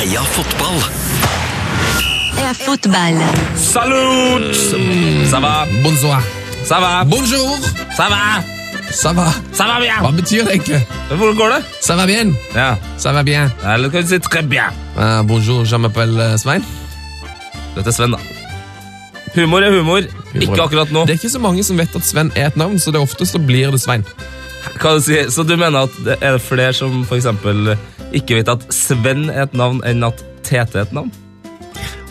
Heia fotball! Heia fotball. Salut! Ça va? Bonsoir. Ça va? Bonjour. Ça va? Ça va. Ça va bien? Hva betyr det egentlig? Hvordan går det? Ça va bien. Ja. Ça va bien. Eller kan du si très bien? Uh, bonjour, je m'appelle Svein. Dette er Sven, da. Humor er humor. Ikke akkurat nå. Det er ikke så mange som vet at Sven er et navn, så det ofte så blir det Svein. Hva du sier? Så du mener at det er flere som for eksempel ikke vet at Sven er et navn, enn at Tete er et navn?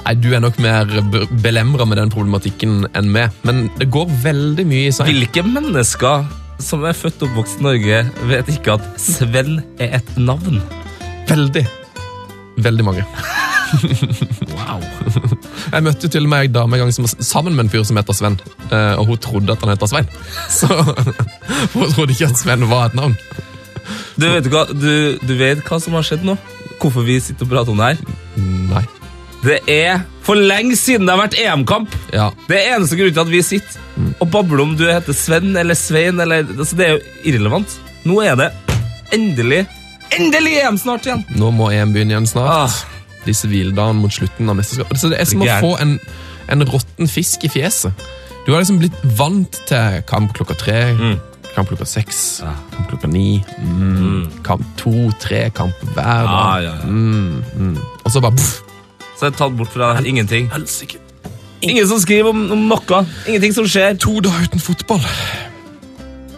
Nei, Du er nok mer be- belemra med den problematikken enn meg, men det går veldig mye i seg. Hvilke mennesker som er født og oppvokst i Norge, vet ikke at Sven er et navn? Veldig. Veldig mange. Wow. Jeg møtte til og med en dame en gang som var sammen med en fyr som heter Sven, eh, og hun trodde at han heter Svein. Så hun trodde ikke at Sven var et navn. Du vet, hva, du, du vet hva som har skjedd nå? Hvorfor vi sitter og prater om det her? Nei. Det er for lenge siden det har vært EM-kamp. Ja. Det er eneste grunn til at vi sitter og babler om du heter Sven eller Svein. Eller, altså det er jo irrelevant. Nå er det endelig Endelig EM snart igjen! Nå må EM begynne igjen snart. Ah. Disse hviledagene mot slutten av mesterskapet. Altså det er som å få en, en råtten fisk i fjeset. Du har liksom blitt vant til kamp klokka tre, kamp klokka seks, Ja. kamp klokka ni, mm, kamp to, tre kamp hver dag. Ja, ja, ja. Mm, mm. Og så bare pff, Så er det tatt bort fra ingenting. helsike. Ingen som skriver om, om noe. Ingenting som skjer. To dager uten fotball.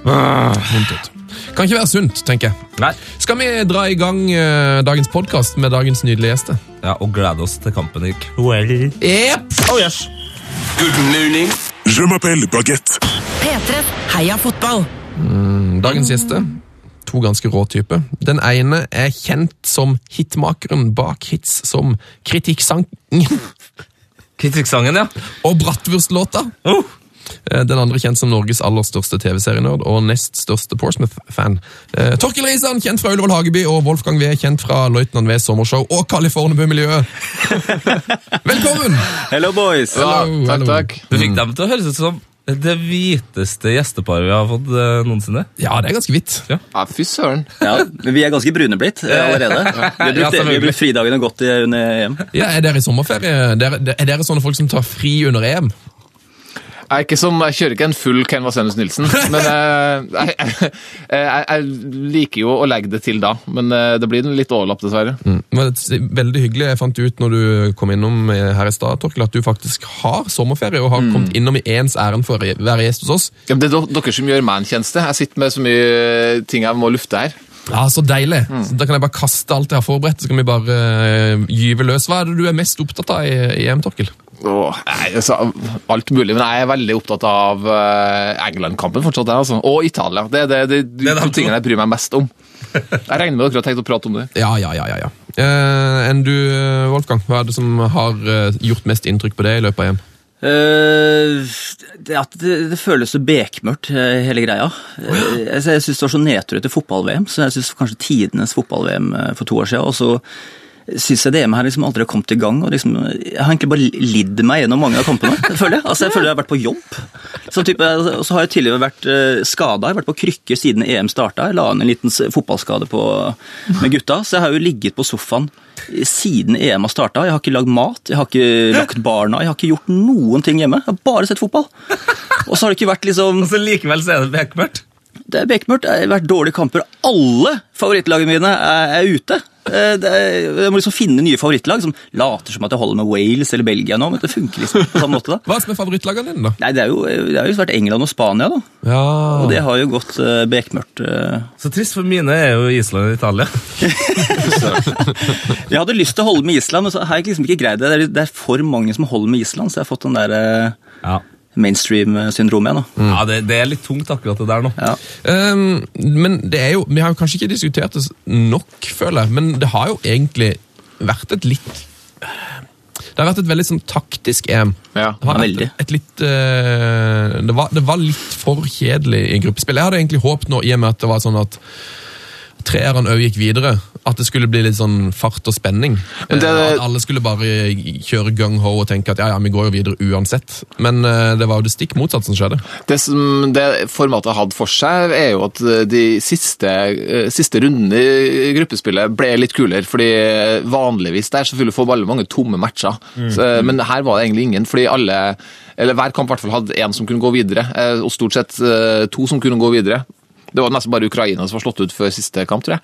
Vondt ut. Kan ikke være sunt, tenker jeg. Nei. Skal vi dra i gang uh, dagens podkast med dagens nydelige gjester? Ja, Og glede oss til kampen i kveld. Yep. Oh, yes. Good morning. Je m'appelle Baguette. P3. Heia fotball. Dagens gjester, to ganske rå typer. Den ene er kjent som hitmakeren bak hits som Kritikksangen Kritikksangen, ja. og Brattvurst-låta. Oh. Eh, Den andre kjent som Norges aller største TV-serienerd og nest største Portsmouth-fan. Eh, Torkil Risan, kjent fra Ullevål Hageby, og Wolfgang V, kjent fra Løytnant V's sommershow og California-miljøet. Velkommen! Hello, boys! Hello, takk, hello. takk. Du fikk dem til å høres ut som det hviteste gjesteparet vi har fått eh, noensinne. Ja, det er ganske hvitt. Ja, fy søren. Ja, men vi er ganske brune blitt eh, allerede. Vi har Ja, brukt, vi har brukt fridagene godt i, under EM. Ja, Er dere i sommerferie? Dere, er dere sånne folk som tar fri under EM? Jeg, er ikke som, jeg kjører ikke en full Ken Vasenus Nilsen, men eh, jeg, jeg, jeg, liker jo å legge det til da. Men eh, det blir litt overlapp, dessverre. Det var veldig hyggelig. Jeg fant ut når du kom innom eh, her i stad, Torkel, at du faktisk har sommerferie og har kommet innom i ens ærend for å være gjest hos oss. Ja, men det er dere som gjør meg en tjeneste. Jeg sitter med så mye ting jeg må lufte her. Ja, Så deilig! Så da kan jeg bare kaste alt jeg har forberedt, så kan vi bare uh, gyve løs. Hva er det du er mest opptatt av i, i EM, Torkel? Åh, nei, altså, alt mulig, men jeg er veldig opptatt av eh, England-kampen fortsatt. Der, Altså. Og Italia. Det er det, det, de Det er de tingene jeg bryr meg mest om. Jeg regner med dere har tenkt å prate om det. Ja, ja, ja. ja, ja. Eh, enn du, eh, Wolfgang? Hva er det som har eh, gjort mest inntrykk på deg i løpet av EM? Uh, det, at det, det føles så bekmørkt, eh, hele greia. Eh, jeg jeg syns det var så nedtur etter fotball-VM, så jeg syns kanskje tidenes fotball-VM eh, for to år siden. Og så syns jeg DM her liksom aldri har kommet i gang. og liksom, Jeg har egentlig bare lidd meg gjennom mange av kampene. føler Jeg Altså jeg føler jeg har vært på jobb. Så type, og så har jeg tidligere vært uh, skada. Jeg har vært på krykker siden EM starta. Jeg la inn en liten fotballskade på, med gutta. Så jeg har jo ligget på sofaen siden EM har starta. Jeg har ikke lagd mat, jeg har ikke lagt barna, jeg har ikke gjort noen ting hjemme. Jeg har bare sett fotball. Og så har det ikke vært liksom Og så likevel så er det bekmørkt. Det er bekmørkt. Det har vært dårlige kamper. Alle favorittlagene mine er, er ute. Eh, Det er, jeg må liksom finne nye favorittlag som later som at jeg holder med Wales eller Belgia nå. men det funker liksom på samme måte da. Hva som er favorittlagene dine, da? Nei, Det har jo, jo vært England og Spania, da. Ja, Og det har jo gått uh, bekmørkt. Uh. Så trist, for mine er jo Island og Italia. Jeg hadde lyst til å holde med Island, men så har jeg liksom ikke greid det. Det er, det er for mange som holder med Island, så jeg har fått den der uh, Ja, mainstream-syndromet Mm. ja det, det er litt tungt, akkurat det der nå. Ja. Um, men det er jo, Vi har jo kanskje ikke diskutert det nok, føler jeg, men det har jo egentlig vært et litt Det har vært et veldig sånn taktisk EM. Ja, Det ja, veldig. Et litt, uh, det, var, det var litt for kjedelig i gruppespill. Jeg hadde egentlig håpet nå, i og med at det var sånn at treerne òg gikk videre, at det skulle bli litt sånn fart og spenning. Men det- Eh, At alle skulle bare kjøre gung-ho og tenke at ja, ja, vi går jo videre uansett. Men eh, det var jo det stikk motsatte som skjedde. Det som det formatet hadde for seg, er jo at de siste, eh, siste rundene i gruppespillet ble litt kulere. fordi vanligvis der selvfølgelig få veldig mange tomme matcher. Så, men her var det egentlig ingen, fordi alle eller hver kamp i hvert fall hadde én som kunne gå videre, eh, og stort sett eh, to som kunne gå videre. Det var nesten bare Ukraina som var slått ut før siste kamp, tror jeg.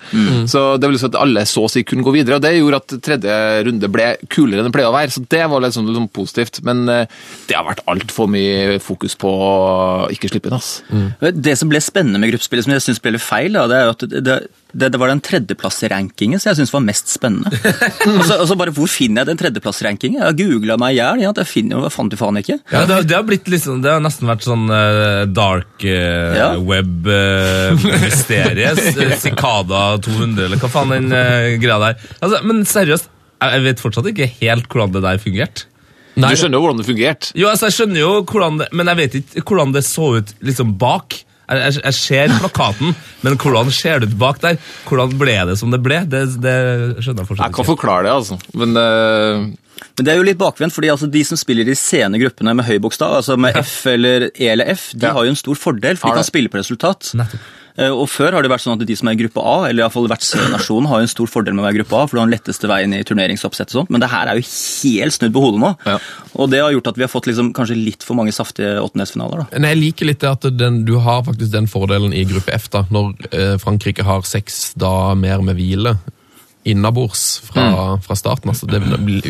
Så det vil si at alle så å si kunne gå videre, og det gjorde at tredje runde ble kulere enn det pleier å være. Så det var litt sånn, litt sånn positivt. Men eh, det har vært altfor mye fokus på å ikke slippe inn, ass. Det som ble spennende med gruppespillet, som jeg syns ble litt feil, da, det er jo at det, det, det var den tredjeplassrankingen som jeg syntes var mest spennende. og, så, og så bare, Hvor finner jeg den tredjeplassrankingen? Jeg har googla meg i hjel. Ja, jeg finner jo, fant du faen ikke. Ja, det, har- det har blitt liksom, det har nesten vært sånn uh, dark uh, Ja. web-mysteriet. Cicada 200, eller hva faen den eh, greia der. Altså, men seriøst, jeg, jeg vet fortsatt ikke helt hvordan det der fungerte. Du skjønner jo hvordan det fungerte. Jo, altså, jeg skjønner jo hvordan det, men jeg vet ikke hvordan det så ut liksom bak. Jeg, jeg, jeg ser plakaten, men hvordan ser det ut bak der? Hvordan ble det som det ble? Det, det skjønner jeg fortsatt ikke. Jeg kan forklare det, altså. Men uh Men det er jo litt bakvendt, fordi altså, de som spiller i sene gruppene med høy bokstav, altså med F eller E eller F, de Ja. har jo en stor fordel, for de kan spille på resultat. Nettopp. Eh, Og Før har det vært sånn at de som er i gruppe A, eller i hvert fall vertsnasjonen, har en stor fordel med å være i gruppe A, for du har den letteste veien i turneringsoppsett og sånt, men det her er jo helt snudd på hodet nå. Ja. Og det har gjort at vi har fått liksom kanskje litt for mange saftige åttendelsfinaler. Men jeg liker litt det at den, du har faktisk den fordelen i gruppe F, da, når eh, Frankrike har seks dager mer med hvile innabords fra, fra starten. altså Det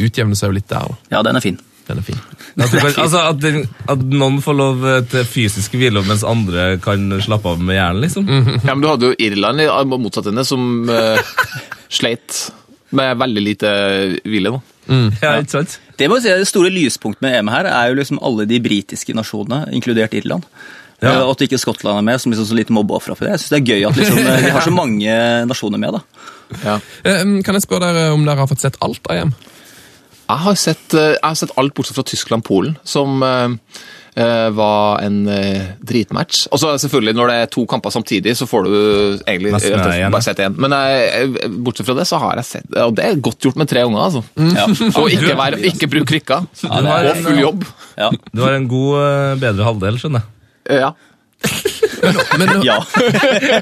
utjevner seg jo litt der. da. Ja, den er fin. Den er fin. At, du kan, altså, at, den, at noen får lov eh, til fysisk hvile, mens andre kan slappe av med hjernen, liksom. Ja, men Du hadde jo Irland motsatt henne, som uh, sleit med veldig lite hvile. da. Ja, ikke sant? Det må jeg si, det store lyspunktet med EM her er jo liksom alle de britiske nasjonene, inkludert Irland. Ja. Eh, Og at ikke Skottland er med, som liksom så lite mobbeofre for det. Jeg synes det er gøy at liksom, de har så mange nasjoner med. da. Ja. Eh, kan jeg spørre dere om dere har fått sett alt av EM? Jeg har sett, eh, jeg har sett alt bortsett fra Tyskland-Polen, som eh, eh, var en uh, dritmatch. Og så selvfølgelig, når det er to kamper samtidig, så får du egentlig Nesten rett og slett igjen, bare sett én. Men jeg, bortsett fra det, så har jeg sett Og det er godt gjort med tre unger, altså. Ja. Og ikke, vær, ikke bruk krykka. er- og full jobb. Ja. Du har en god, bedre halvdel, skjønner jeg. Ja. Men ja.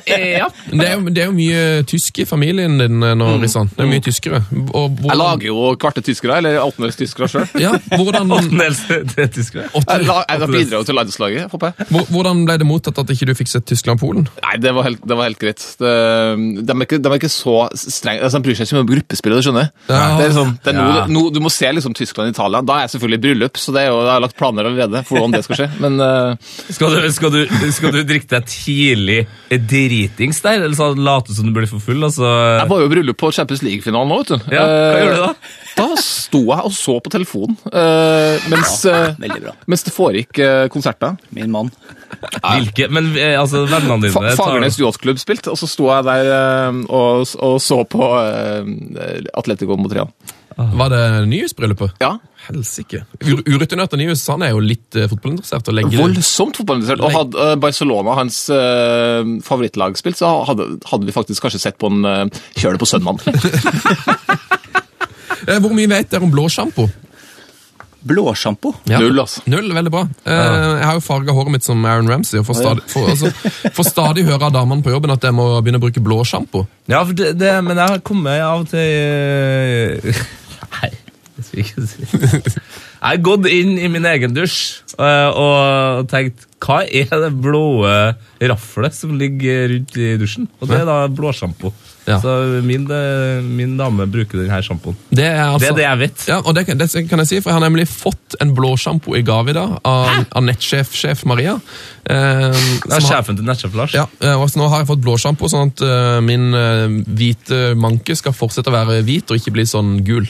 Ja. det er, jo, det er jo mye tysk i familien din eh, nå, Rissan. Det er mye tyskere. Og Jeg lager jo kvarte tyskere, eller åttendels tyskere sjøl. ja, hvordan, Åttendels-tyskere? Jeg, la- jeg bidrar jo til landslaget, håper jeg. hvordan ble det mottatt at ikke du fikk sett Tyskland-Polen? Nei, det var helt, det var helt greit. Det, de, er ikke, de er ikke så strenge. Altså, de bryr seg ikke om gruppespillet, du skjønner. Ja. Det er sånn, det er noe, Ja. nå, du må se liksom Tyskland-Italia. Da er jeg selvfølgelig i bryllup, så det er jo, jeg har lagt planer allerede for hvordan det skal skje. Men uh... Skal du, skal, du, skal du drikke deg tidlig dritings der, eller så late som du blir for full? Altså, jeg var jo i bryllup på Champions League-finalen nå, vet du. Ja, hva Eh, gjorde du da? Da sto jeg og så på telefonen, eh, mens, ja, bra. mens det foregikk eh, konserter. Min mann. Hvilke? Men eh, altså, vennene dine Fa Fagernes Yachtklubb spilte, og så sto jeg der eh, og, og så på uh, Atletico mot Real. Var det Nyhus-bryllupet? Ja, Helsike. Urutinert av Nyhus han er jo litt eh, fotballinteressert. og legger Voldsomt fotballinteressert. Og hadde eh, Barcelona hans uh, favorittlag spilt, så hadde, hadde vi faktisk kanskje sett på en uh, kjøle på søndag. Eh, Hvor mye vet dere om blåsjampo? Blåsjampo. Ja. Null, altså. Null, veldig bra. Eh, jeg har jo farga håret mitt som Aaron Ramsey, og får stadig, får, altså, får stadig høre av damene på jobben at jeg må begynne å bruke blåsjampo. Ja, for det, det, men jeg har kommet av og til eh, Nei, det skal jeg har gått inn i min egen dusj eh, og tenkt hva er det blå raflet som ligger rundt i dusjen? Og det er da blåsjampo. Ja. Så min, eh, min dame bruker denne sjampoen. Det altså, Det er det jeg vet. Ja, og det, kan- det kan jeg si, for jeg har nemlig fått en blåsjampo i gave i dag av, av nettsjef-sjef Maria. Eh, Det er sjefen til nettsjef Lars. Ja, eh, og så nå har jeg fått blåsjampo, sånn at uh, min uh, hvite manke skal fortsette å være hvit og ikke bli sånn gul.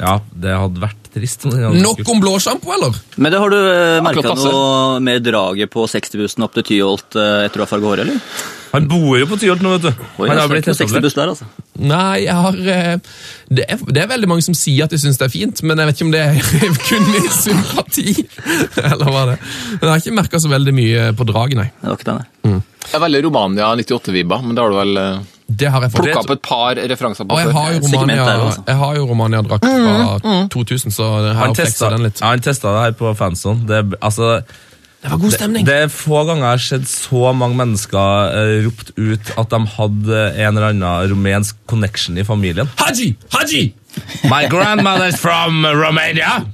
Ja, det hadde vært trist. hadde Nok om blåsjampo, eller? Men det har du uh, merka noe med draget på 60-bussen opp til Tyholt eh, etter å ha farga håret, eller? Han bor jo på Tyholt nå, vet du. Oi, Han jeg har blitt 60-buss der, altså. Nei, jeg har eh, det er, det er veldig mange som sier at de syns det er fint, men jeg vet ikke om det er kun min sympati. Eller hva det. Men jeg har ikke merka så veldig mye på draget, nei. Det var ikke det, nei. Det er veldig Romania 98-vibba, men det har du vel eh, Det har jeg fått. Plukka opp et par referanser på Og jeg har jo Romania-drakt også. jeg har mm. Fra 2000, så jeg har Han fleksa den litt. han testa det her på fanson. Det, altså, Det var god stemning. det er få ganger jeg har sett så mange mennesker eh, ropt ut at de hadde en eller annen rumensk connection i familien. Haji! Haji! My grandmother's from Romania!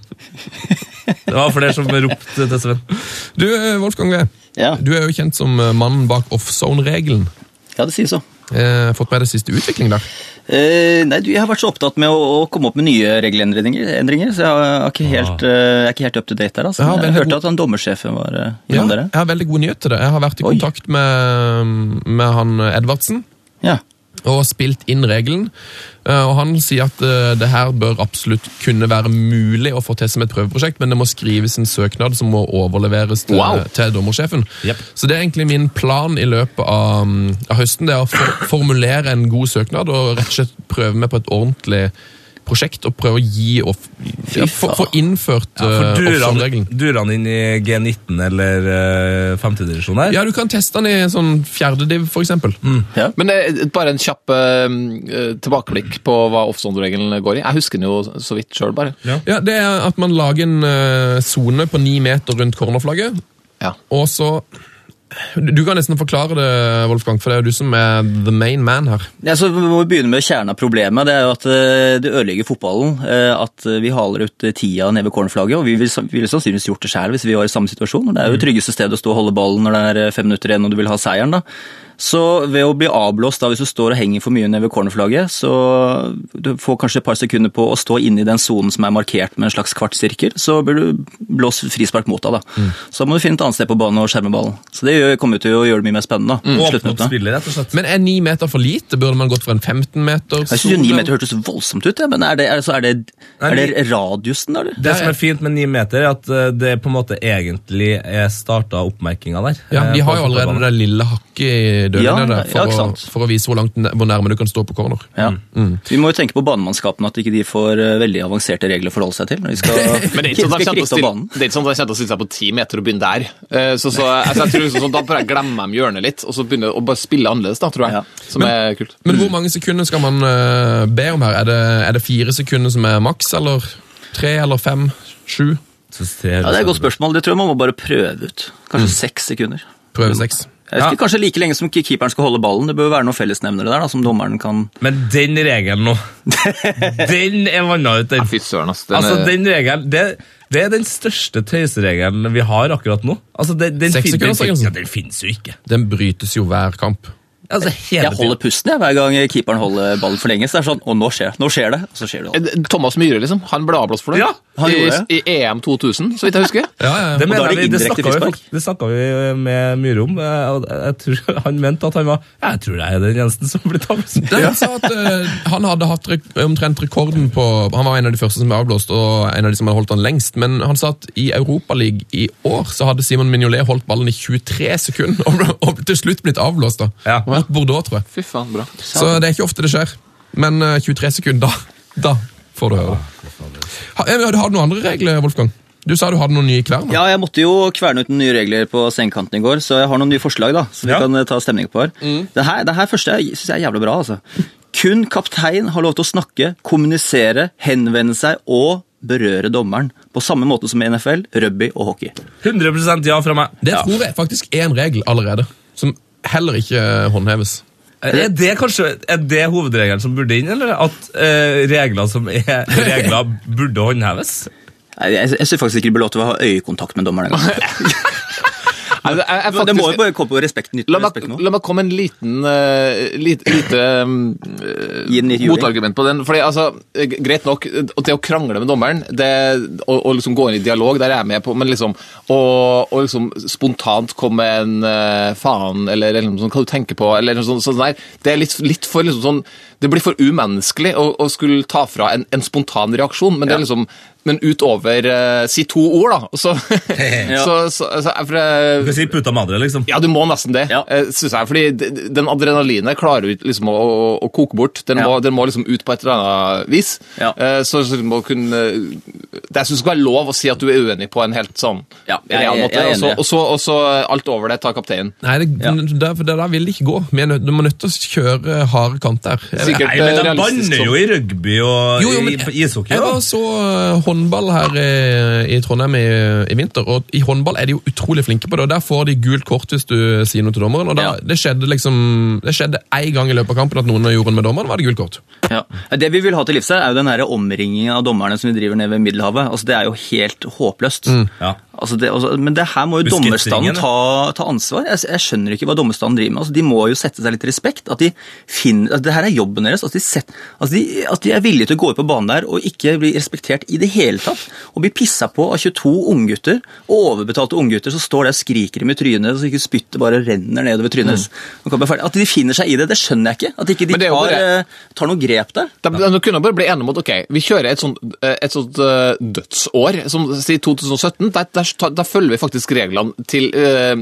Det var flere som ropte til Sven. Du, eh, Wolfgang V. Ja. Du er jo kjent som eh, mannen bak offzone-regelen. ja, det sies så. Eh, fått med deg siste utvikling der? Eh, nei, du, Jeg har vært så opptatt med å, å komme opp med nye regelendringer, endringer, så jeg, har ikke helt, eh, jeg er ikke helt up to date der. Altså. Ja, jeg hørte god- at han dommersjefen var uh, Ja, dere. jeg har veldig god nyhet til det. Jeg har vært i kontakt med, med han Edvardsen Ja. Og spilt inn regelen. Eh, Og han sier at eh, det her bør absolutt kunne være mulig å få til som et prøveprosjekt, men det må skrives en søknad som må overleveres til, Wow. til dommersjefen. Yep. Så det er egentlig min plan i løpet av, av høsten, det er å for, formulere en god søknad og rett og slett prøve meg på et ordentlig prosjekt og prøve å gi og ja, få innført Ja, for eh, durer han, offshore-regelen. durer han inn i G19 eller uh, femtedivisjon her? Ja, du kan teste den i sånn fjerdediv, for eksempel. Ja. Men eh, bare en kjapp uh, tilbakeblikk på hva offzone-regelen går i. Jeg husker den jo så vidt sjøl, bare. Ja, Det er at man lager en sone på ni meter rundt cornerflagget, Ja. og så Du kan nesten forklare det, Wolfgang, for det er jo du som er the main man her. Ja, så Vi må begynne med kjernen av problemet. Det er jo at eh, det ødelegger fotballen. eh, At vi haler ut eh, tida ned ved cornerflagget. Og vi ville vi sannsynligvis gjort det sjøl hvis vi var i samme situasjon. Det er jo det tryggeste stedet å stå og holde ballen når det er fem minutter igjen og du vil ha seieren. da. Så ved å bli avblåst da, hvis du står og henger for mye nede ved cornerflagget, så du får kanskje et par sekunder på å stå inne i den sonen som er markert med en slags kvartsirkel, så blir du blåst frispark mot deg. da. Så må du finne et annet sted på banen og skjerme ballen. Så det kommer til å gjøre det mye mer spennende. da. Mm. spillet, rett og slett. Men er ni meter for lite? Burde man gått for en 15 meter? Jeg synes jo ni meter hørtes voldsomt ut, ja, men er det, er, så er det, er det radiusen, da? eller? Det som er fint med ni meter, er at eh, det på en måte egentlig er starta oppmerkinga der. Ja, De eh, har jo allerede det lille hakket i dødlinja Ja, der, for, ja, å, for å vise hvor, langt, hvor nærme du kan stå på corner. Ja. Vi må jo tenke på banemannskapene, at ikke de får eh, veldig avanserte regler å forholde seg til. når de skal, Men det er ikke sånn at de skal kommer til å krysse stille, banen. det er ikke sånn at de kommer til å stille seg på ti meter og begynne der. Eh, Så, så altså, jeg tror liksom, sånn, Da bare glemmer de hjørnet litt, og så begynner de å bare spille annerledes, da, tror jeg. Ja. Som er kult. Men hvor mange sekunder skal man uh, be om her? Er det, er det fire sekunder som er maks, eller tre eller fem? Sju? Ja, Det er et godt spørsmål. Det tror jeg man må bare prøve ut. Kanskje Mm. seks sekunder. Prøve seks? Jeg husker Kanskje like lenge som keeperen skal holde ballen. Det bør være noen fellesnevnere der da, som dommeren kan Men den regelen nå, den er vanna ut, Ja, den. fy søren, ass. Den, Altså, den regelen, det, det er den største tøyseregelen vi har akkurat nå. Altså, den, den, fin- den, fin- ja, den finnes jo ikke. Den brytes jo hver kamp. Altså, hele Jeg holder pusten jeg, hver gang keeperen holder ballen for lenge. Så det er sånn Og nå skjer, nå skjer det. Og så skjer det. Eh, Thomas Myhre, liksom. Han ble avblåst for det. Ja, han I, gjorde I EM 2000, så vidt jeg husker. Ja, ja, ja. Det, mener er det jeg det snakka vi, det vi med Myhre om. eh, Jeg tror Han mente at han var Jeg tror jeg er den eneste som blir tatt. Det han sa at eh, han hadde hatt rek omtrent rekorden på Han var en av de første som ble avblåst, og en av de som hadde holdt han lengst. Men han sa at i Europaligaen i år så hadde Simon Mignolet holdt ballen i 23 sekunder, og, og til slutt blitt avblåst. da. Ja. Mot Bordeaux, tror jeg. Fy faen, bra. Så det er ikke ofte det skjer. Men uh, 23 sekunder, da, da får du høre det. Ha, eh, har du noen andre regler, Wolfgang? Du sa du hadde noen nye kvern. Ja, jeg måtte jo kverne ut noen nye regler på sengekanten i går, så jeg har noen nye forslag da, Ja. vi kan eh, ta stemning på her. Det her, det her første syns jeg er jævlig bra. altså. Kun kaptein har lov til å snakke, kommunisere, henvende seg og berøre dommeren. På samme måte som i NFL, rugby og hockey. 100% ja fra meg. Det tror jeg faktisk er en regel allerede, som heller ikke håndheves. Er det kanskje er det hovedregelen som burde inn, eller at eh, regler som er regler, burde håndheves? Jeg, Jeg, jeg syns faktisk ikke det blir lov til å ha øyekontakt med dommeren engang. Nei, det jeg, faktisk, Det må jo bare komme på respekt, nytt La respekt nå. la meg komme en liten uh, lite, lite Gi den litt juling. motargument på den. Fordi, altså, eh, Greit nok, det å krangle med dommeren det, og, og liksom gå inn i dialog, der er jeg med på, men liksom å å liksom spontant komme med en uh, faen, eller, eller noe sånt, hva du tenker på, eller noe sånt, sånt der, det er litt, litt for liksom sånn Det blir for umenneskelig å, å skulle ta fra en, en spontan reaksjon, men det er liksom men utover uh, Si to ord, da. Så, så, så, så, for, uh, Du kan si puta madre, liksom. ja, du må nesten det, Ja. Uh, synes jeg. Fordi den adrenalinet klarer du ikke liksom å, å, å koke bort. Den, Ja. må, den må liksom ut på et eller annet vis. Ja. Eh, Så, så du må kunne det jeg synes skal være lov å si at du er uenig på en helt sånn Ja, jeg- real måte, jeg og så- og så- og så alt over det tar kapteinen. Nei, det, Ja. det, det der vil det ikke gå. Vi er nødt, du må nødt til å kjøre harde kanter. der Sikkert Nei, men de banner sånn. jo i rugby og Jo, jo, men i ishockey. Jeg var så håndball her i, i Trondheim i, i vinter, og i håndball er de jo utrolig flinke på det. og Der får de gult kort hvis du sier noe til dommeren. og da, Ja. Det skjedde liksom, det skjedde én gang i løpet av kampen at noen gjorde noe med dommeren, var det gult kort. Ja. Det vi vil ha til livs her, er jo den omringingen av dommerne som vi driver ned ved Middelhavet. Altså, det er jo helt håpløst. Ja. Altså det, altså, men det her må jo dommerstanden ta, ta ansvar. Jeg, jeg skjønner ikke hva dommerstanden driver med. Altså, de må jo sette seg litt respekt. At de finner, at det her er jobben deres. At de, set, at, de, at de er villige til å gå ut på banen der og ikke bli respektert i det hele tatt. Og bli pissa på av 22 unggutter, overbetalte unggutter som står der og skriker dem i trynet, så ikke spyttet bare renner nedover trynet ferdig. At de finner seg i det, det skjønner jeg ikke. At ikke de jo tar, eh, tar noe grep der. De, de kunne bare bli enige om at ok, vi kjører et sånt, eh, et sånt eh, dødsår, som sier 2017. Der, der, der følger vi faktisk reglene til uh,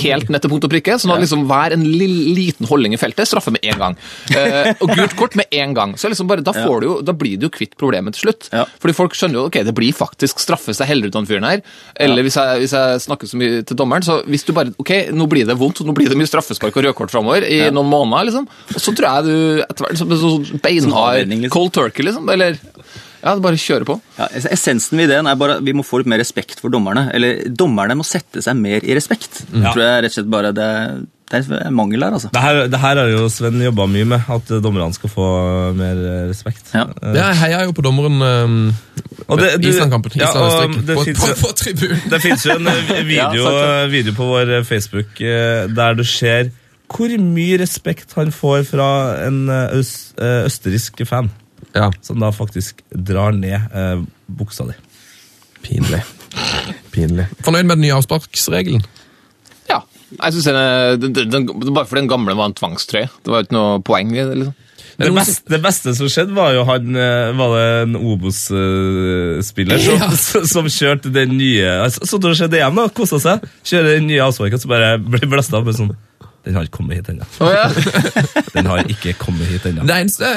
helt ned til punkt og prikke. sånn at liksom hver en liten holdning i feltet straffer med en gang. Uh, og gult kort med en gang. Så liksom bare, da, får du jo, da blir du jo kvitt problemet til slutt. Ja. Fordi folk skjønner jo ok, det blir faktisk straffe seg heller ut den fyren her. Eller hvis, jeg, hvis jeg snakker så mye til dommeren, så hvis du bare ok, nå blir det vondt, nå blir det mye straffespark og rødkort framover i noen måneder, liksom. Og så tror jeg du etter hvert liksom, beinhard liksom. cold turkey, liksom. Eller ja, bare kjøre på. Ja, essensen ved ideen er bare at vi må få litt mer respekt for dommerne. Eller dommerne må sette seg mer i respekt. Ja. tror jeg rett og slett bare det, det er en mangel her, altså. Det her, det her har jo Sven jobba mye med, at dommerne skal få mer respekt. Ja. Eh, Jeg heier jo på dommeren um, Og det- du- Island-kampen. ja, Island og det på, finnes på, på tribunen. Det fins jo en eh, video, Ja, video på vår eh, Facebook der du ser hvor mye respekt han får fra en øst, østerriksk fan, Ja, som da faktisk drar ned eh, buksa di. pinlig. Pinlig. Fornøyd med den nye avsparksregelen? Ja. Jeg synes den, er- den, den, den, Bare fordi den gamle var en tvangstrøye. Det var ikke noe poeng i det. liksom. Det beste, det beste som skjedde, var jo han eh, Var det en Obos-spiller som, som kjørte den nye altså, Så da skjedde igjen da, kosa seg. Kjører den nye avsparken, så bare blir blasta opp med sånn Den har ikke kommet hit ennå. Oh, ja. Den har ikke kommet hit ennå. Det eneste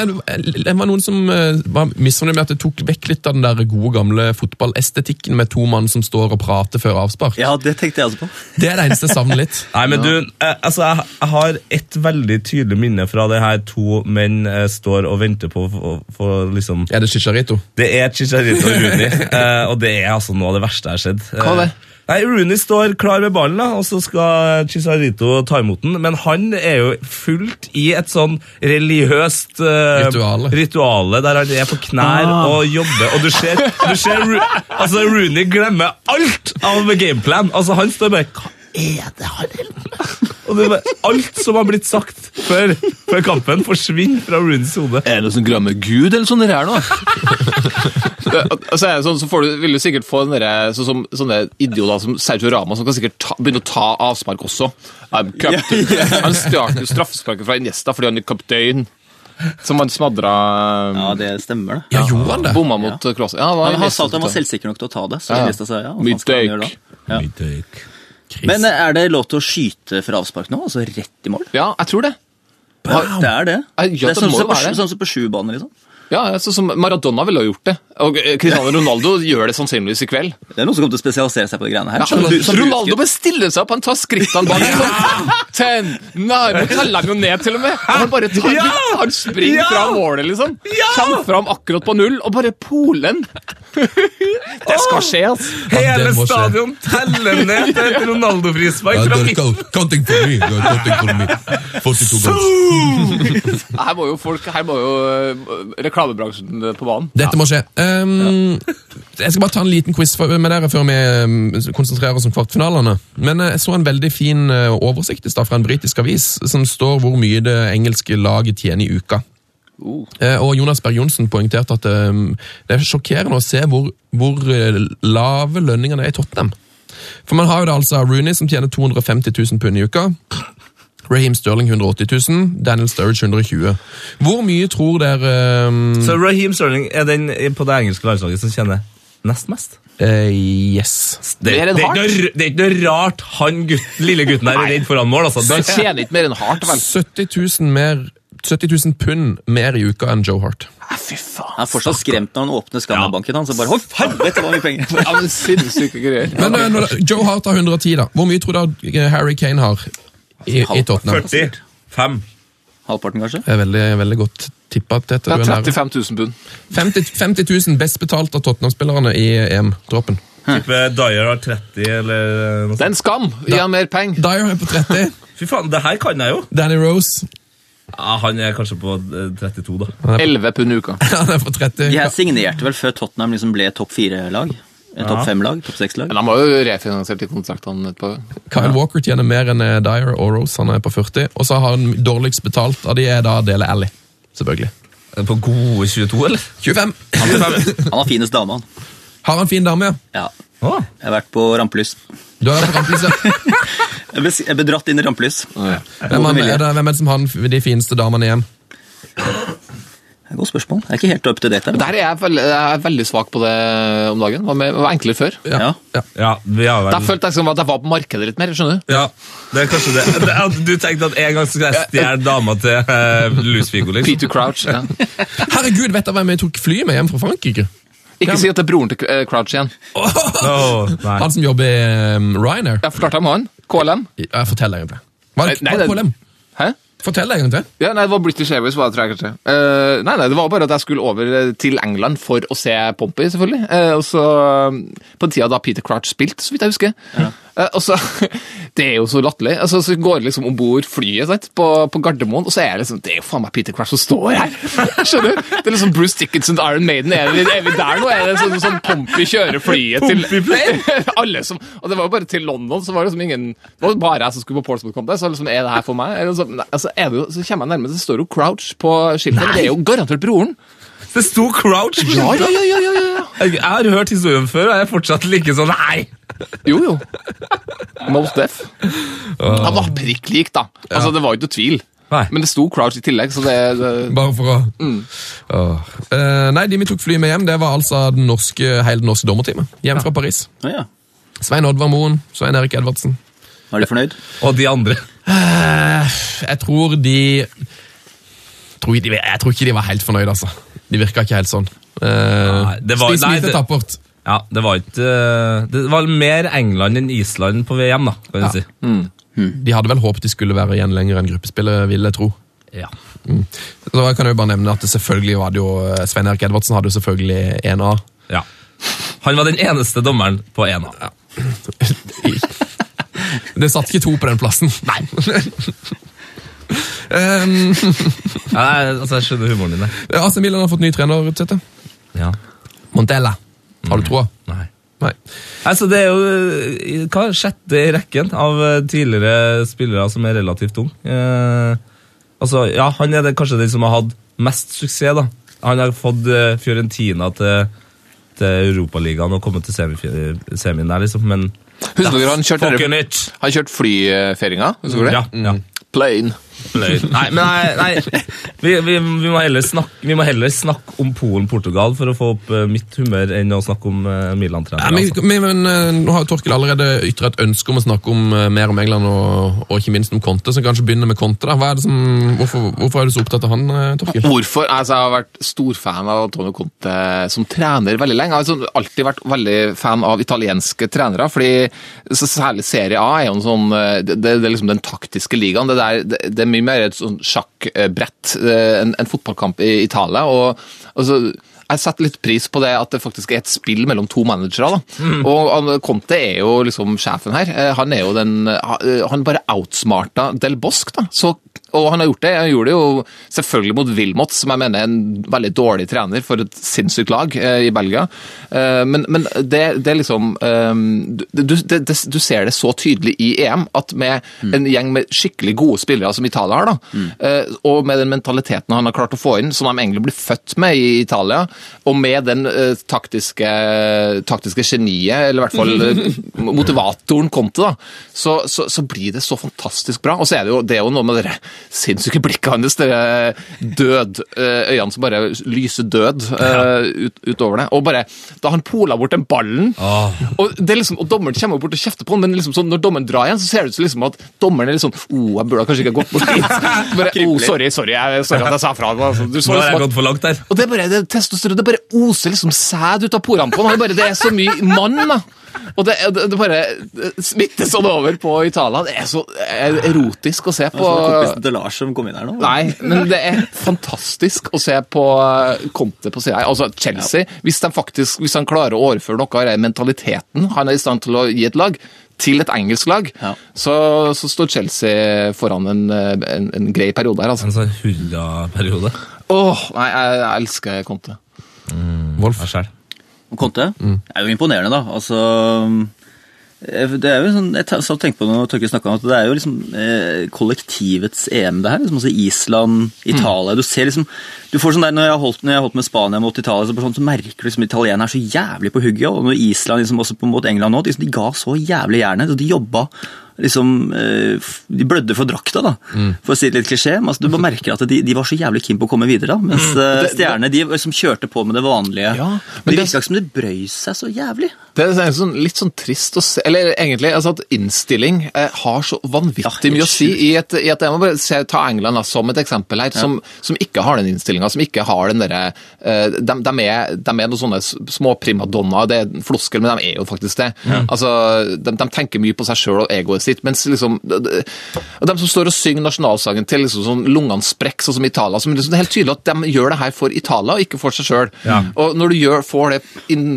Det var noen som eh, var misfornøyd med at det tok vekk litt av den der gode, gamle fotballestetikken med to mann som står og prater før avspark. Ja, det tenkte jeg også på. Det er det eneste jeg savner litt. Nei, men du, eh, altså, jeg, har et veldig tydelig minne fra det her to menn eh, står og venter på for, liksom Er det Chicharito? Det er Chicharito og Rooney, eh, og det er altså noe av det verste jeg har sett. Hva er det? Eh, Nei, Rooney står klar med ballen, da, og så skal Chisarito ta imot den, men han er jo fullt i et sånn religiøst uh, Rituale. rituale der han er på knær Ah. og jobber, og du ser, du ser Ro altså, Rooney glemmer alt av gameplan. Altså, han står bare Hva er det han holder med? Og det er alt som har blitt sagt før, før kampen, forsvinner fra Rooneys hode. Er det som glemmer Gud, eller sånn det her nå? Altså, sånn, så får du, vil du sikkert få den så, sånn som sånne idioter som Sergio Rama, som kan sikkert ta, begynne å ta avspark også. I'm captain. Han stjal straffesparket fra Iniesta fordi han er kaptein. Som han smadra Ja, det stemmer, det. Ja, gjorde han det? Bomma mot. Ja, det var Han, han sa at han var selvsikker nok til å ta det. Så Ja. Iniesta sa ja, hva Mye faen skal han gjøre da? Ja. Men eh, er det lov til å skyte fra avspark nå? Altså rett i mål? Ja, jeg tror det. Det er det. Ja, det det er sånn som på, sånn på sjubanen, liksom. Ja, sånn som Maradona ville ha gjort det. Og eh, Cristiano Ronaldo gjør det sannsynligvis i kveld. Det er noen som kommer til å spesialisere seg på de greiene her. Ja, du- Ronaldo bestiller seg opp, han tar skrittene bak. Ja! ten, nei, Nå teller han jo ned, til og med. Og Han bare tar, Ja! han springer Ja! fra målet, liksom. Ja! Kommer fram akkurat på null, og bare polen. Det skal skje, altså. Ja, Hele stadion teller ned til et Ronaldo-frispark Ja, counting for me. Counting for me. 42 goals. Her må jo folk, her må jo eh, reklamebransjen på banen. Dette må skje. Um, jeg skal bare ta en liten quiz med dere før vi um, konsentrerer oss om kvartfinalene. Men eh, jeg så en veldig fin eh, oversikt i stad fra en britisk avis som står hvor mye det engelske laget tjener i uka. Uh. Og Jonas Berg Johnsen poengterte at um, det er sjokkerende å se hvor, hvor eh, lave lønningene er i Tottenham. For man har jo da altså Rooney som tjener 250 000 pund i uka. Raheem Sterling 180 000, Daniel Sturridge 120 Hvor mye tror dere um, Så Raheem Sterling er den på det engelske landslaget som tjener nest mest? Uh, Yes. Det, Mer enn det, er Hart? det er ikke noe rart han gutt, lille gutten her er redd foran mål. Altså. Han Det, tjener ikke mer enn hardt, vel. 70 000, mer, 70 000 pund mer i uka enn Joe Hart. Ah, fy faen. Han er fortsatt skremt når han åpner skammerbanken hans. så bare Oi, helvete, det var mye penger! Ja, men Sinnssyke greier. Men eh, Joe Hart har 110, da. Hvor mye tror du eh, Harry Kane har i, i Tottenham? 45. Halvparten, kanskje? Det er veldig, veldig godt tippa. Ja, Det er er 35 000 bunn. 50, 50 000 best betalt av Tottenham-spillerne i EM-troppen. Tipper Dyer har 30, eller noe Det er en skam! Gi ham mer penger. Dyer er på 30. Fy faen, det her kan jeg jo! Danny Rose Ja, han er kanskje på eh, 32, da. 11 pund i uka. han er på 30. De her signerte vel før Tottenham liksom ble topp fire-lag? Eh, Topp fem-lag? Topp seks-lag? Men han har jo refinansiert de kontraktene etterpå. Kyle Walker tjener mer enn eh, Dyer og Rose. Han er på 40. Og så har han dårligst betalt av de er da Dele Alli. Selvfølgelig. Er På gode 22, eller? 25. Han har finest dame, han. Har han fin dame, ja? Ja. Jeg har vært på rampelys. Du har vært på rampelys, ja. jeg ble dratt inn i rampelys. Hvem er, er det, hvem er det som har de fineste damene igjen? Er Godt spørsmål. Jeg er ikke helt up to date. Der er jeg, veldig, jeg er veldig svak på det om dagen. Det var, enklere før. Ja. ja, vi har Der vel følte jeg som at jeg var på markedet litt mer. skjønner du? Ja, det er kanskje det. det er, du tenkte at en gang skal jeg stjele dama til uh, Lusvigo, liksom? Peter Crouch. Ja. Herregud, vet du hvem jeg tok fly med hjem fra Frankrike? Ikke si at det er broren til eh, Crouch igjen. Oh, nei. Han som jobber i um, Ryanair. Jeg forklarte om han. KLM. Jeg forteller egentlig. Var det, Nei, var det det- KLM? Hæ? Fortell en gang til. Ja, nei, Det var British Airways. var det, tror jeg kanskje. Uh, nei, nei, Det var bare at jeg skulle over eh, til England for å se Pompey, selvfølgelig. Uh, og så, På den tida da Peter Crouch spilte, så vidt jeg husker. Eh, og så, Det er jo så latterlig. Altså, så går liksom om bord flyet sant, på, på Gardermoen, og så er det liksom, det er jo faen meg Peter Crouch som står her! Skjønner du? Det er liksom Bruce Dickinson og Iron Maiden. Er vi, er vi der nå? Er det sånn, sånn Pompy kjører flyet til Alle som, Og det var jo bare til London, så var det liksom ingen Det var bare jeg som skulle på Portsmouth Contest. Så liksom, er det her for meg? Så, altså, er det jo, så kommer jeg nærmere, så står jo Crouch på skiltet. Det er jo garantert broren. Det sto Crouch! Ja, ja, ja, ja, ja, jeg har hørt historien før, og jeg er fortsatt like sånn Nei! Jo, jo. Most deaf. Han var prikk lik, da. Altså, Det var jo ikke tvil. Nei. Men det sto Crouch i tillegg, så det, det Bare for å Åh. uh, Nei, de vi tok fly med hjem, det var altså den norske, hele det norske dommerteamet. Hjem fra Paris. Ja, ja. Svein Oddvar Moen, Svein Erik Edvardsen. Var de fornøyd? Og de andre. Uh, Jeg tror de tror Jeg tror ikke de var helt fornøyde, altså. De virka ikke helt sånn. Uh, Nei, det var- nei, det- tappert. Ja, det var ikke eh, Det var mer England enn Island på VM, da, kan du Ja. si. De hadde vel håpet de skulle være igjen lenger enn gruppespillet, vil jeg tro. Ja. Så jeg kan jo bare nevne at det selvfølgelig var det jo eh, Svein Erik Edvardsen hadde jo selvfølgelig 1A. ja. Han var den eneste dommeren på 1A. Ja. Det satt ikke to på den plassen. Nei. um, Ja, altså, jeg skjønner humoren din. AC Milan har fått ny trener, Ja. Montella. Har du troa? Nei. Nei. Altså, det er jo eh, hva, sjette i rekken av eh, tidligere spillere som er relativt ung. Eh, altså, ja, han er det, kanskje den som har hatt mest suksess. da. Han har fått eh, Fiorentina til, til Europaligaen og kommet til semien der, liksom, men Husker dere han kjørte, kjørt flyfeiringa? Husker du? Ja, ja. Plane. Plane. Nei, men nei, nei. Vi, vi, vi, må heller snakke, vi må heller snakke om Polen-Portugal for å få opp eh, mitt humør enn å snakke om uh, Milan-trenere. men, altså. men, men eh, Nå har Torkel allerede ytra et ønske om å snakke om eh, mer om England og, og ikke minst om Conte, så kanskje begynner med Conte. da. Hva er det som, hvorfor, hvorfor er du så opptatt av han, eh, Torkel? Hvorfor? Altså, jeg har vært storfan av Antonio Conte som trener veldig lenge. Jeg har liksom alltid vært veldig fan av italienske trenere. fordi så Særlig Serie A er jo en sånn Det, Det, det er liksom den taktiske ligaen. Det, der, det, det er mye mer et sånn sjakkbrett eh, enn en fotballkamp i Italia. og altså, jeg setter litt pris på det at det faktisk er et spill mellom to managere. Mm. Og Conte er jo liksom sjefen her. Eh, Han er jo den Han bare outsmarta Del Bosque, da. Så, og han har gjort det. Han gjorde det jo selvfølgelig mot Wilmot, som jeg mener er en veldig dårlig trener for et sinnssykt lag eh, i Belgia. Eh, men men det, det er liksom eh, du, det, det, du ser det så tydelig i EM at med en gjeng med skikkelig gode spillere som Italia har, da, mm. og med den mentaliteten han har klart å få inn, som de egentlig blir født med i Italia, og med den taktiske, taktiske geniet, eller i hvert fall motivatoren Conte, da, så, så, så blir det så fantastisk bra. Og så er det jo, det er jo noe med dere sinnssyke blikket hans, det død, eh, øynene som bare lyser død eh, ut, utover det. Og bare, da han pola bort den ballen, Åh. og, det er liksom, og dommeren kommer bort og kjefter på han, men liksom sånn, når dommeren drar igjen, så ser det ut som liksom at dommeren er litt sånn oh, jeg burde kanskje ikke ha gått bort dit. Bare, oh, sorry, sorry, jeg, sorry at jeg sa fra. Altså, du så Nå har jeg liksom at- gått for langt der. og det er bare det, testosteron, det bare oser liksom sæd ut av porene på han. Er bare, det er så mye mann, da. Og det, det, det bare smitter sånn over på Italia. Det er så er erotisk å se på. til Lars som kom inn her nå. Nei, men det er fantastisk å se på eh, Conte på sida her. Altså, Chelsea, hvis de faktisk, hvis han klarer å overføre noe av den mentaliteten han er i stand til å gi et lag, til et engelsk lag, Ja. så, så står Chelsea foran en, en, en grei periode her, altså. En sånn hurraperiode. Åh, nei, jeg, jeg elsker Conte. Wolf. Conte? Mm. Er jo imponerende, da. Altså, det er jo sånn, jeg tenkte på når Torgeir snakket om at det er jo liksom eh, kollektivets EM, det her. Liksom, altså Island, Italia Du ser liksom du får sånn der, Når jeg har holdt, når jeg holdt med Spania mot Italia, så, sånn, så merker du liksom italienerne er så jævlig på hugget. Og når Island liksom også på mot England nå, de, de ga så jævlig jernet. Så De jobba liksom eh, De blødde for drakta, da, for å si det litt klisjé. Men altså, du bare merker at de, de var så jævlig keen på å komme videre. da, Mens mm. stjernene de liksom kjørte på med det vanlige. Ja, men det virka ikke som det brøy seg så jævlig. Det er sånn, litt sånn trist å se Eller egentlig altså at innstilling eh, har så vanvittig Ja, mye å si. I et, i et, jeg må bare se, ta England da, som et eksempel her, som, som ikke har den innstillinga. Som ikke har den derre eh, de, de, er, de er noen sånne små primadonnaer. Det er en floskel, men de er jo faktisk det. Altså, de, de tenker mye på seg sjøl og egoet sitt. mens liksom de, de, som står og synger nasjonalsangen til liksom sånn lungene sprekker, sånn som Italia som liksom, Det er helt tydelig at de gjør det her for Italia, og ikke for seg sjøl. Ja. Og når du gjør, får det inn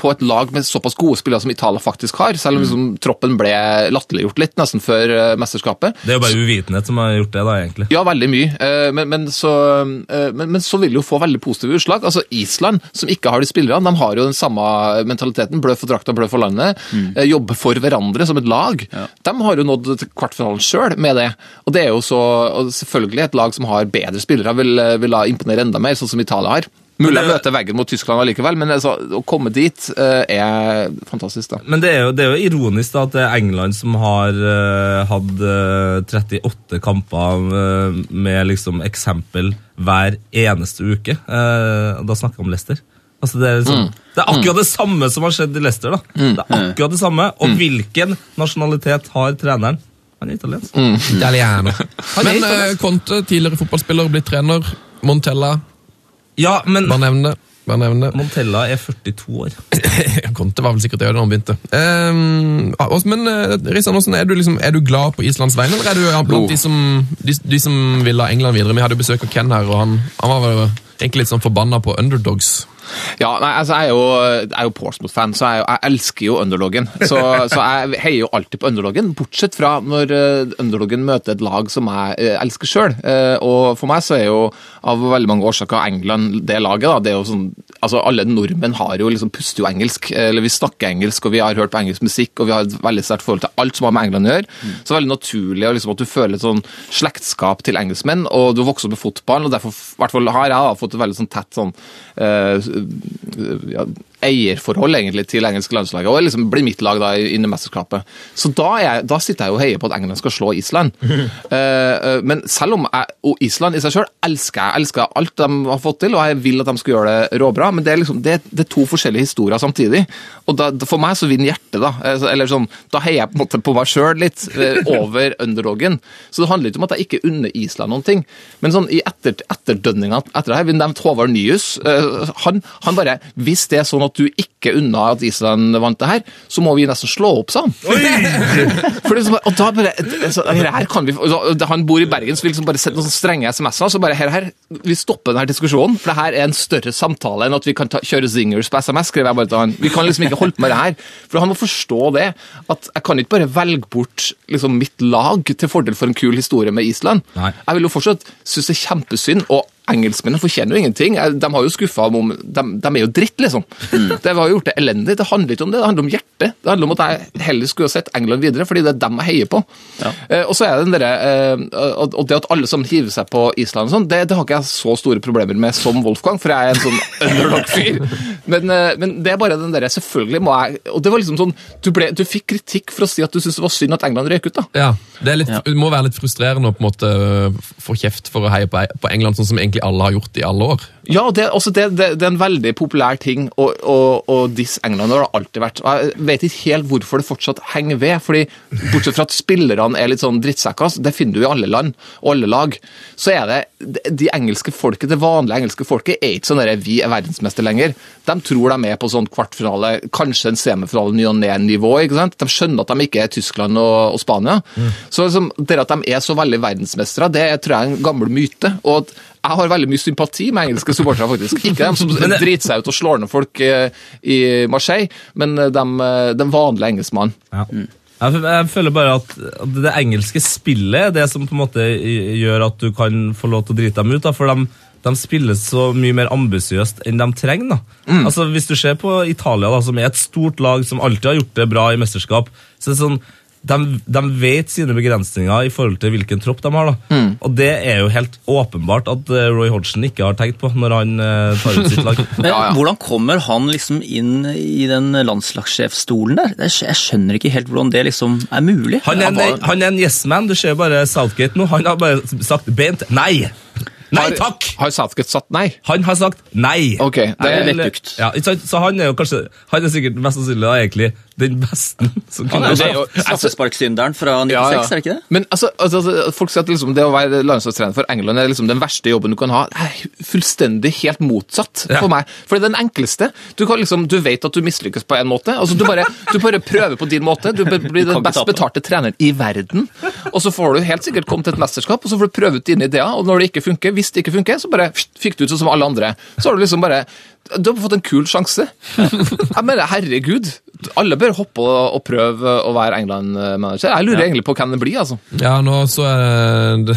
på et lag med såpass gode spillere som Italia faktisk har, selv om liksom, troppen ble latterliggjort litt nesten før uh, mesterskapet Det er jo bare uvitenhet som har gjort det, da, egentlig. Ja, veldig mye, Uh, men, men, så, eh, men, men så vil det jo få veldig positive utslag. Altså Island, som ikke har de spillerne, de har jo den samme mentaliteten. Blø for drakta, blø for landet. eh, Jobbe for hverandre som et lag. De har jo nådd til kvartfinalen sjøl med det. Og det er jo så, selvfølgelig et lag som har bedre spillere, vil, vil imponere enda mer, sånn som Italia har. Mulig jeg møter veggen mot Tyskland allikevel, men altså, å komme dit eh, er fantastisk. da. Men det er, jo, det er jo ironisk da, at det er England som har uh, hatt uh, 38 kamper uh, med liksom eksempel hver eneste uke. Uh, da snakker vi om Leicester. Altså det, er liksom, det er akkurat det samme som har skjedd i Leicester. da. Det er akkurat det samme. Og hvilken nasjonalitet har treneren? Han er italiensk. Italiano. Han er Men eh, Conte, tidligere fotballspiller, blitt trener. Montella, Ja, men bare nevn det. Bare nevn det. Montella er 42 år. Conte var vel sikkert det da han begynte. Ehm, ah, men Rissan, er du, liksom, er du glad på Islands vegne, eller er du ja, blant oh. de, som, de, de som vil ha England videre? Vi hadde jo besøk av Ken her, og han, han var vel egentlig litt sånn forbanna på underdogs. Ja, nei, altså Jeg er jo, jo Portsmouth-fan, så jeg, jeg elsker jo underloggen. Så, så jeg heier jo alltid på underloggen, bortsett fra når underloggen møter et lag som jeg eh, elsker sjøl. og for meg så er jo av veldig mange årsaker England det laget. da, det er jo sånn, altså Alle nordmenn har jo liksom puster jo engelsk, eller vi snakker engelsk, og vi har hørt på engelsk musikk, og vi har et veldig sterkt forhold til alt som har med England å gjøre. Så det er veldig naturlig liksom, at du føler et sånn slektskap til engelskmenn, og du vokser opp med fotballen, og derfor har jeg da, fått et veldig sånn tett sånn eh, ja, eierforhold egentlig til engelske landslaget, og liksom blir mitt lag da inn i mesterskapet. Så da, jeg, da sitter jeg og heier på at England skal slå Island. uh, men selv om jeg, og Island i seg selv elsker jeg elsker alt de har fått til, og jeg vil at de skal gjøre det råbra, men det er, liksom, det, det er to forskjellige historier samtidig. Og da, for meg så vinner hjertet, da. Eh, Eller sånn, da heier jeg på en måte på meg sjøl litt, over underdogen. Så det handler ikke om at jeg ikke unner Island noen ting, men sånn i etter, etterdønninga etter det her, vi nevnte Håvard Nyhus. Uh, han, han bare Hvis det er sånn at du ikke unna at Island vant det her, så må vi nesten slå opp, sa han. For liksom, og da bare, så, her, her kan vi, Han bor i Bergen, så vi liksom bare sender noen strenge SMS-er. så bare her, her, Vi stopper denne diskusjonen, for det her er en større samtale enn at vi kan ta, kjøre zingers på SMS. skrev jeg bare til han. Vi kan liksom ikke holde på med det her. For han må forstå det. At jeg kan ikke bare velge bort liksom, mitt lag til fordel for en kul historie med Island. Nei. Jeg vil jo fortsatt synes det er kjempesynd, og engelskmennene fortjener jo ingenting. Eh, De har jo skuffa om de, de er jo dritt, liksom. Mm. Det har gjort det elendig. Det handler ikke om det, det handler om hjertet. Det handler om at jeg heller skulle ha sett England videre, fordi det er dem jeg heier på. Ja. Eh, og så er det den derre eh, Og det at alle sammen hiver seg på Island og sånn, det, det har ikke jeg så store problemer med som Wolfgang, for jeg er en sånn underdog-fyr. Men, eh, men det er bare den derre Selvfølgelig må jeg Og det var liksom sånn Du, ble, du fikk kritikk for å si at du syntes det var synd at England røyk ut, da. Ja, det, er litt, Ja. det må være litt frustrerende å på en måte få kjeft for å heie på, på England, sånn som egentlig alle har gjort i alle år. Ja, det, altså det, det, det er en veldig populær ting å, å, å disse England. Det har det alltid vært. Jeg vet ikke helt hvorfor det fortsatt henger ved. fordi Bortsett fra at spillerne er litt sånn drittsekker, det finner du i alle land og alle lag, så er det de engelske folket, det vanlige engelske folket er ikke sånn at vi er verdensmester lenger. De tror de er på sånn kvartfinale, kanskje en semifinale ny og ned-nivå. ikke sant? De skjønner at de ikke er Tyskland og, og Spania. Så liksom, det at de er så veldig verdensmestere, det tror jeg er en gammel myte. og at jeg har veldig mye sympati med engelske supportere, faktisk. Ikke dem som driter seg ut og slår ned folk eh, i Marseille, men eh, dem, eh, den vanlige engelskmannen. Ja. Jeg, jeg føler bare at det engelske spillet er det som på en måte gjør at du kan få lov til å drite dem ut. Da, for de, de spiller så mye mer ambisiøst enn de trenger. Da. Altså, hvis du ser på Italia, da, som er et stort lag som alltid har gjort det bra i mesterskap, så er det sånn de, de vet sine begrensninger i forhold til hvilken tropp de har. da. Og det er jo helt åpenbart at eh, Roy Hodgson ikke har tenkt på når han eh, tar ut sitt lag. Men Ja, ja. hvordan kommer han liksom inn i den landslagssjefstolen der? Jeg Jeg skjønner ikke helt hvordan det liksom er mulig. Han er, en, han er en yes-man. Du ser jo bare Southgate nå. Han har bare sagt bent nei. Nei takk! Har Southgate sagt nei? Han har sagt nei. Ok, det er vettugt. Ja, så han er jo kanskje Han er sikkert mest sannsynlig da egentlig den beste som kunne er er. Straffesparksynderen fra 96, Ja, ja. er det ikke det? Men altså, altså, altså, folk sier at liksom, det å være landslagstrener for England er liksom den verste jobben du kan ha. Det er fullstendig helt motsatt Ja. for meg. For det er den enkleste. Du, kan liksom, du vet at du mislykkes på en måte. Altså, du, bare, du bare prøver på din måte. Du blir den best betalte treneren i verden. Og så får du helt sikkert komme til et mesterskap, og så får du prøve ut dine ideer. Og når det ikke funker, hvis det ikke funker, så bare fikk du ut sånn som alle andre. Så har du liksom bare Du har fått en kul sjanse. Jeg mener, herregud. Alle bør hoppe og, og prøve å være England-manager. Jeg lurer egentlig på hvem det blir, altså. Ja, nå så er det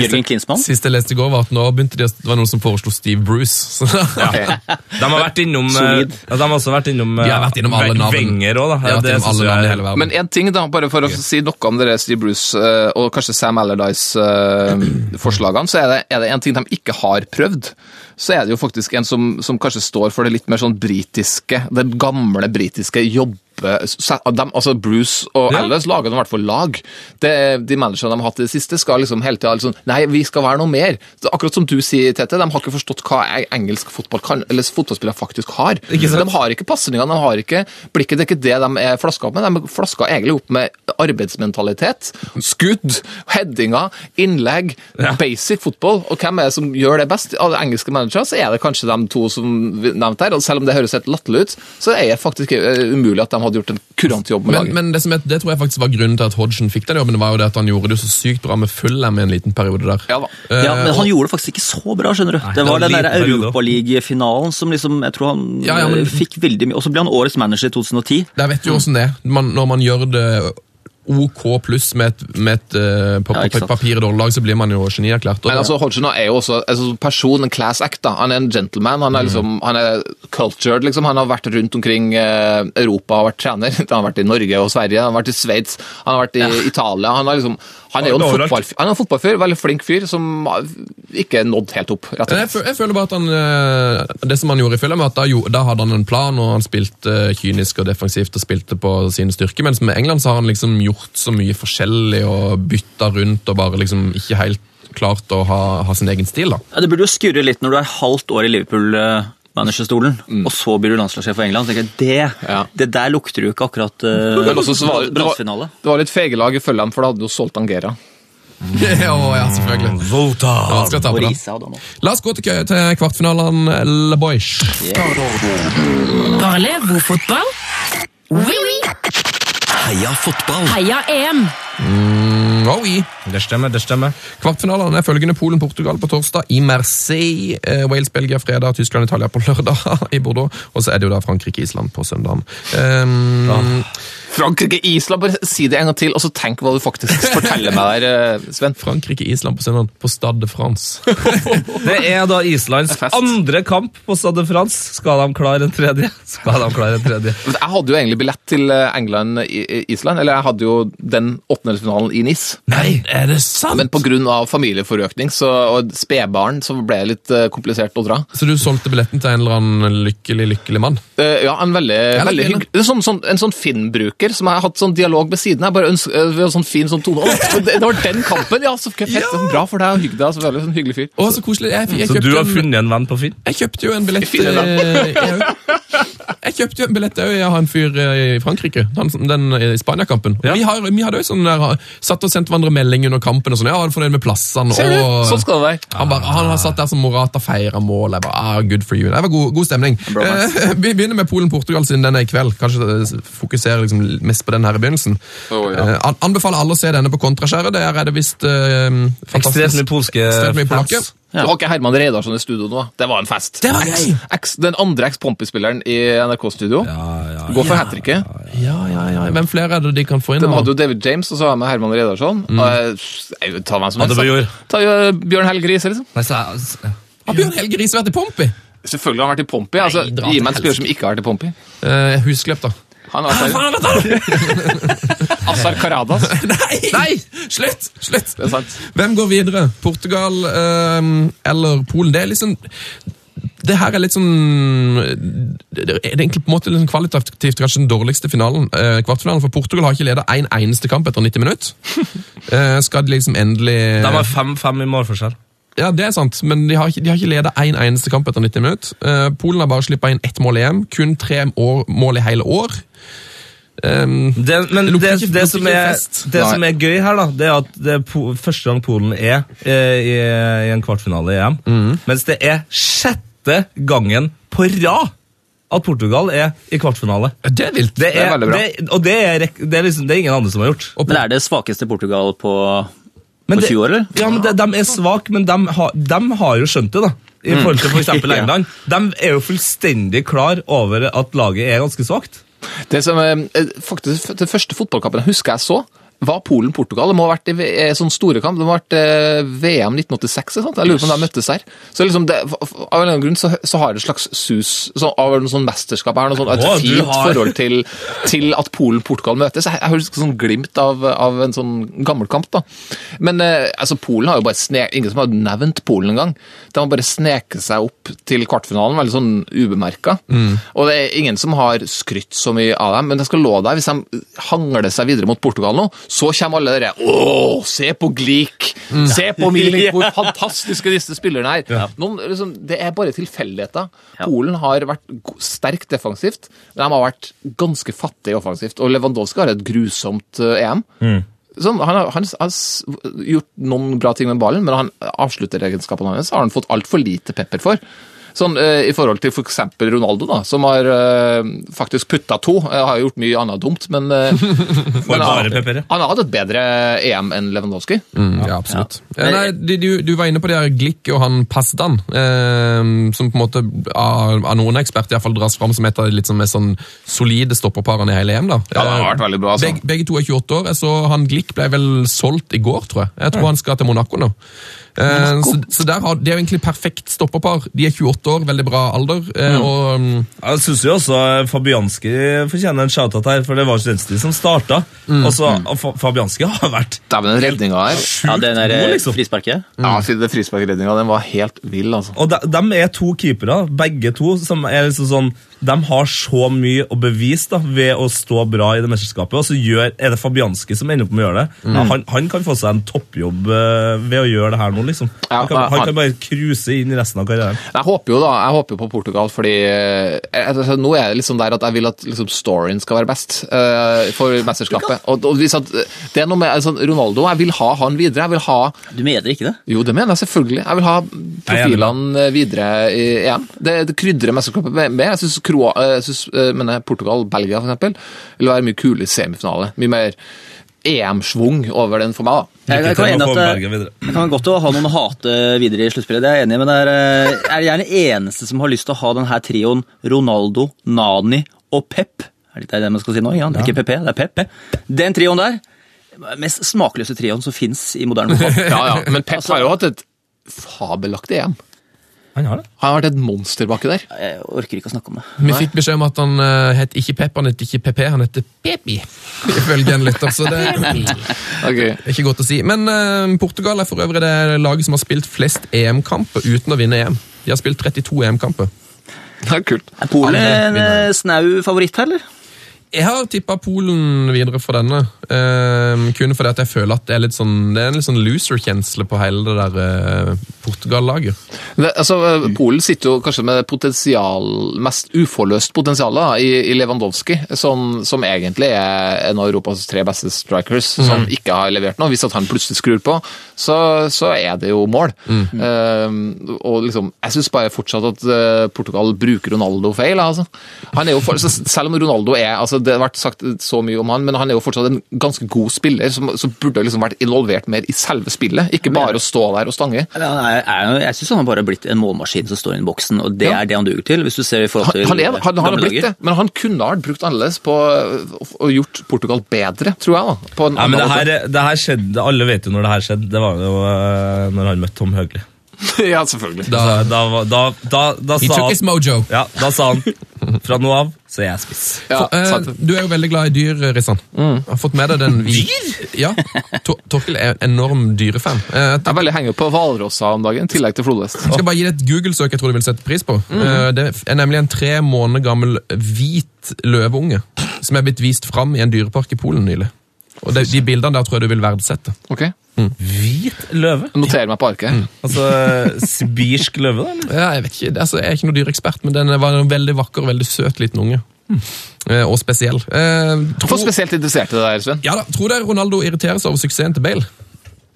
Jørgen Klinsmann? Siste jeg leste i går, var at nå begynte de, det var noen som foreslo Steve Bruce. Så, De har vært innom eh, Solid. ja, De har også vært innom De har vært innom alle navn. Wenger òg, da. De Det alle jeg- i hele. Men én ting, da, bare for å si noe om det Steve Bruce eh, og kanskje Sam Allardyce-forslagene, så er det, er det en ting de ikke har prøvd. Så er det jo faktisk en som, som kanskje står for det litt mer sånn britiske, den gamle britiske jobbe... så- De, altså Bruce og Ja. Alice lager i hvert fall lag. Det, de managerne de har hatt i det siste, skal liksom hele tida liksom, Nei, vi skal være noe mer. Er akkurat som du sier, Tete, de har ikke forstått hva engelsk fotball kan, eller fotballspillere faktisk har. De har ikke pasningene, de har ikke blikket. Det er ikke det de er flaska opp med. De er flaska egentlig opp med arbeidsmentalitet. Skudd, headinger, innlegg, Ja. basic fotball. Og hvem er det som gjør det best? Av engelske managere så er det kanskje de to som nevnte her. Og selv om det høres helt latterlig ut, så er det faktisk eh, umulig at de hadde gjort en kurant jobb med men, laget. men det, som er, det tror jeg faktisk var grunnen til at Hodgson fikk den jobben, var jo det at han gjorde det så sykt bra med Fulham i en liten periode der. Ja. Eh, Ja, men og- han gjorde det faktisk ikke så bra, skjønner du. det det var den der. Europaligafinalen som liksom Jeg tror han Ja, ja, men- eh, fikk veldig mye Og så ble han årets manager i 2010. Der vet du jo åssen det er. Man, når man gjør det OK pluss med et, med et eh, på, Ja, papir i dårlig lag, så blir man jo genierklært. og- Men altså, Hodgson er jo også altså, person, en class act. da. Han er en gentleman. Han er liksom, han er cultured, liksom. Han har vært rundt omkring eh, Europa og vært trener. Han har vært i Norge og Sverige, han har vært i Sveits, han har vært i Italia. Han, har liksom, han er jo en fotballfyr, han er en fotballfyr, veldig flink fyr, som ikke ikke nådd helt opp, rett og slett. jeg, jeg føler bare at han, eh, Det som han gjorde i Fulham, at da, da hadde han en plan, og han spilte kynisk og defensivt og spilte på sine styrker, mens med England så har han liksom gjort så mye forskjellig og bytta rundt og bare liksom ikke helt klart å ha, ha sin egen stil. da. Ja, det burde jo skurre litt når du er halvt år i Liverpool-managerstolen, og så blir du landslagssjef for England. Jeg, det, Ja. det der lukter jo ikke akkurat uh, Men var det- det var- Det var litt feige lag i Fulham, for da hadde du solgt Angera. ja, ja, selvfølgelig. Det det. Nå. La oss gå til, til kvartfinalene, Le Boys. Parlez-vous fotball? Oui, oui! Heia fotball! Heia EM! Mm, oh, i. Det stemmer, det stemmer. Kvartfinalene er følgende Polen-Portugal på torsdag i Marseille. Eh, Wales-Belgia fredag, Tyskland-Italia på lørdag i Bordeaux. Og så er det jo da Frankrike-Island på søndagen. Um, Frankrike-Island, bare si det en gang til, og så tenk hva du faktisk forteller meg der, eh, Sven. Frankrike-Island på søndag, på Stade de France. Det er da Islands fest. andre kamp på Stade France. Skal de klare en tredje? Skal de klare en tredje? Jeg hadde jo egentlig billett til eh, England-Island, eller jeg hadde jo den åttendedelsfinalen i NIS. Nei, er det sant? Men pga. familieforøkning så, og spedbarn så ble det litt eh, komplisert å dra. Så du solgte billetten til en eller annen lykkelig, lykkelig mann? Eh, ja, en veldig, veldig hyggelig sånn, sånn, En sånn Finn-bruker som har hatt sånn dialog ved siden. av. bare eh, har sånn fin sånn tone. Det, det var den kampen! Ja, så fett, Bra for deg og hygg deg. Så veldig sånn hyggelig fyr. Å, så koselig. Jeg, jeg, Så du har funnet en venn på Finn? Jeg kjøpte jo en billett Finne eh, jeg. Jeg kjøpte jo en billett òg. Jeg har en fyr eh, i Frankrike. Den, den i Spania-kampen. Ja. Vi, har, vi hadde òg sånn der, satt og sendt hverandre melding under kampen. og sånn, ja, var fornøyd med plassene. Og- Sånn skal det være. Han, bare, han har satt der som Morata feira mål. Jeg bare, ah, good for you. Det var god, god stemning. Vi begynner med Polen-Portugal siden den er i kveld. Kanskje det fokuserer liksom mest på den her i begynnelsen. Oh, ja. uh, anbefaler alle å se denne på kontraskjæret. Der er det visst uh, Ekstremt fantastisk. mye polske fans. fans. Du har ikke Herman Reidarsson i studio nå? Det var en fest. Det var X, den andre eks-Pompey-spilleren i NRK-studio. Går for hat tricket. Ja, ja, ja. Hvem flere er det de kan få inn? De hadde jo David James, og så har de Herman Reidarsson. Og jeg- Ta hvem som helst. Ta jo Bjørn Helge Riise, liksom. Nei, så, jeg- Har Bjørn Helge Riise vært i Pompey? Selvfølgelig har han vært i Pompey. Altså, gi meg en spiller som ikke har vært i Pompey. Uh, Husklepp, da. Han har vært der. Azar Karadas. Nei! Nei! Slutt! Slutt! Det er sant. Hvem går videre? Portugal eh, eller Polen? Det er liksom det her er litt sånn Det det er egentlig på en måte sånn kvalitativt kanskje den dårligste finalen. Eh, kvartfinalen, for Portugal har ikke ledet én en eneste kamp etter 90 minutter. Eh, skal de liksom endelig Det var fem i målforskjell. Ja, det er sant, men de har ikke, de har ikke ledet én en eneste kamp etter 90 minutter. Uh, Polen har bare sluppet inn ett mål i EM. Kun tre år, mål i hele år. Um, Det, men Det det, lukter det, som er, det som er gøy her, da, det er at det er po første gang Polen er eh, i, i en kvartfinale i EM. Mm. Mens det er sjette gangen på rad at Portugal er i kvartfinale. det er vilt. Det er er, veldig bra. det, og det er, det, er liksom, det er ingen andre som har gjort. Men er det svakeste Portugal på, på 20 år, eller? Ja, men de, de er svake, men de, har- de har jo skjønt det, da. I forhold til f.eks. For England. De er jo fullstendig klar over at laget er ganske svakt. Det som, eh, faktisk, Den første fotballkampen jeg husker jeg så, var Polen-Portugal. Det må ha vært i eh, sånn store kamp. Det må ha vært VM 1986. Sant? Jeg lurer på om de møttes der. Så liksom det, Av en eller annen grunn så, så har det et slags sus så, av noe sånn mesterskap. Jeg har noe sånn, et fint forhold til, til at Polen-Portugal møtes. Jeg, jeg hører sånn glimt av, av en sånn gammel kamp. da. Men eh, altså, Polen har jo bare sne, ingen som har nevnt Polen engang. De har bare sneket seg opp til kvartfinalen, veldig sånn ubemerka. Og det er ingen som har skrytt så mye av dem, men det skal lå der. hvis de hangler seg videre mot Portugal nå, så kommer alle dere Å, se på Glik! Se på Milik! Hvor fantastiske disse spillerne er! Noen, liksom, det er bare tilfeldigheter. Polen har vært sterkt defensivt, de har vært ganske fattige offensivt. Og Lewandowski har et grusomt EM. EM. Sånn, han, har, han har gjort noen bra ting med ballen, men han avslutteregenskapene hans har han fått altfor lite pepper for. Sånn, eh, I forhold til f.eks. Ronaldo, da, som har eh, faktisk putta to. Jeg har gjort mye annet dumt, men, eh, men bare han, han har hatt et bedre EM enn Lewandowski. Mm, ja, absolutt. Ja. nei, du, du, var inne på det her Glick og han Pasdan, eh, som på en måte av, av noen eksperter i hvert fall dras fram som et av de litt sånn mest sånn solide stopperparene i hele EM. da. Ja, det har vært veldig bra, altså. Begge, begge to er 28 år. Jeg så han Glick ble vel solgt i går, tror jeg. Jeg tror han skal til Monaco nå. Eh, så, så der har, Det er jo egentlig perfekt stopperpar. De er 28 år, veldig bra alder. eh, og mm, Jeg syns jo også Fabianski fortjener en shout-out her, for det var Zelenskyj som starta. Og så, og Fabianski har vært Dæven, den redninga her. Ja, den der god, eh, liksom. frisparket. Ja, det frisparkredninga den var helt vill, altså. Og de, de er to keepere, begge to, som er liksom sånn De har så mye å bevise da, ved å stå bra i det mesterskapet, og så gjør, er det Fabianski som ender opp med å gjøre det. Ja, han, han kan få seg en toppjobb uh, ved å gjøre det her nå, liksom. Ja, Han kan, han- han kan bare cruise inn i resten av karrieren. Jeg håper jo da, jeg håper på Portugal, fordi eh, altså, nå er det liksom der at jeg vil at liksom, storyen skal være best uh, for mesterskapet. Og, og hvis at, det er noe med altså, Ronaldo, jeg vil ha han videre. Jeg vil ha Du mener ikke det? Jo, det mener jeg selvfølgelig. Jeg vil ha profilene videre i EM. Det, det krydrer mesterskapet med. med. Jeg syns Kroa- eh, jeg synes, eh, mener Portugal, Belgia for eksempel, vil være mye kulere i semifinale. Mye mer EM-schwung over den for meg. da. Jeg, jeg, kan at jeg det, kan godt ha noen å hate videre i sluttspillet, det er jeg enig i, men det er, eh, er jeg den eneste som har lyst til å ha denne trioen Ronaldo, Nani og Pep. Er det det man skal si nå? Ja, det er ikke PP, det er Pep. Den trioen der, mest smakløse trioen som fins i moderne fotball. Ja, ja. Men Pep Altså- har jo hatt et fabelaktig EM. Han har det. Han har vært et monster baki der. Jeg orker ikke å snakke om det. Vi fikk beskjed om at han uh, het ikke Pep, han het ikke PP, han heter Pepi. Ifølge en lytter, så det er ikke godt å si. Men uh, Portugal er for øvrig det laget som har spilt flest EM-kamper uten å vinne EM. De har spilt 32 EM-kamper. Det er kult. Er Polen en eh, snau favoritt her, eller? Jeg har tippa Polen videre for denne. eh, kun fordi at jeg føler at det er litt sånn Det er en litt sånn loser-kjensle på hele det der eh, Portugal-laget. Altså, eh, Polen sitter jo kanskje med potensial, mest uforløst potensial da, i, i Lewandowski, som, som egentlig er en av Europas tre beste strikers, som ikke har levert noe. Hvis at han plutselig skrur på, så, så er det jo mål. Eh, og liksom, Jeg syns bare fortsatt at eh, Portugal bruker Ronaldo feil. Altså. Han er jo for, selv om Ronaldo er altså Det har vært sagt så mye om han, men han er jo fortsatt en ganske god spiller, som, som burde liksom vært involvert mer i selve spillet, ikke bare å stå der og stange. Jeg, jeg syns han har bare blitt en målmaskin som står i boksen, og det Ja. er det han duger til. hvis du ser i forhold til han, er, han, han har blitt det, men han kunne ha brukt annerledes på å gjort Portugal bedre, tror jeg. da. På en Ja, men det her, det her skjedde, Alle vet jo når det her skjedde. Det var jo uh, når han møtte Tom Høgli. ja, selvfølgelig. Da, da, var- da, da, da, He took his mojo. ja, da sa han fra nå av så er jeg spiss. Ja, For, eh, du er jo veldig glad i dyr, Rissan. Har fått med deg den vi... Dyr? Ja. Tor Torkel er en enorm dyrefan. Eh, Jeg er veldig henger på hvalrosser om dagen, i tillegg til flodhest. Jeg skal bare gi deg et Google-søk jeg tror du vil sette pris på. Mm. Eh, Det er nemlig en tre måneder gammel hvit løveunge som er blitt vist fram i en dyrepark i Polen nylig. Og det, De bildene der tror jeg du vil verdsette. Hvit løve? Noterer meg på arket. Altså sibirsk løve, da? eller? Ja, jeg vet ikke, altså, jeg er ikke noen dyreekspert, men den var en veldig vakker og veldig søt liten unge. Eh, Og spesiell. Eh, tro... For spesielt interessert i det der, Sven? ja da, Tror dere Ronaldo irriterer seg over suksessen til Bale?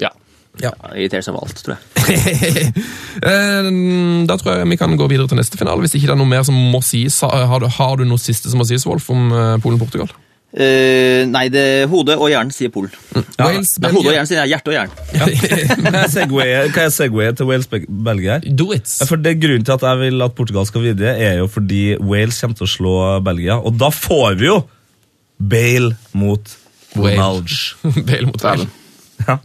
Ja. Ja. Han irriterer seg over alt, tror jeg. Eh, da tror jeg vi kan gå videre til neste finale, hvis ikke det er noe mer som må sies. Har du, har du noe siste som må sies, Wolf, om eh, Polen-Portugal? Eh, nei, det hodet og hjernen sier Polen. Wales, Nei, hodet og hjernen sier hjerte og hjernen. Kan jeg segwaye, kan jeg segwaye til Wales-Belgia her? Do it! For det Grunnen til at jeg vil at Portugal skal videre, er jo fordi Wales kommer til å slå Belgia. Og da får vi jo Bale mot Wales. Bale mot Wales. Ja.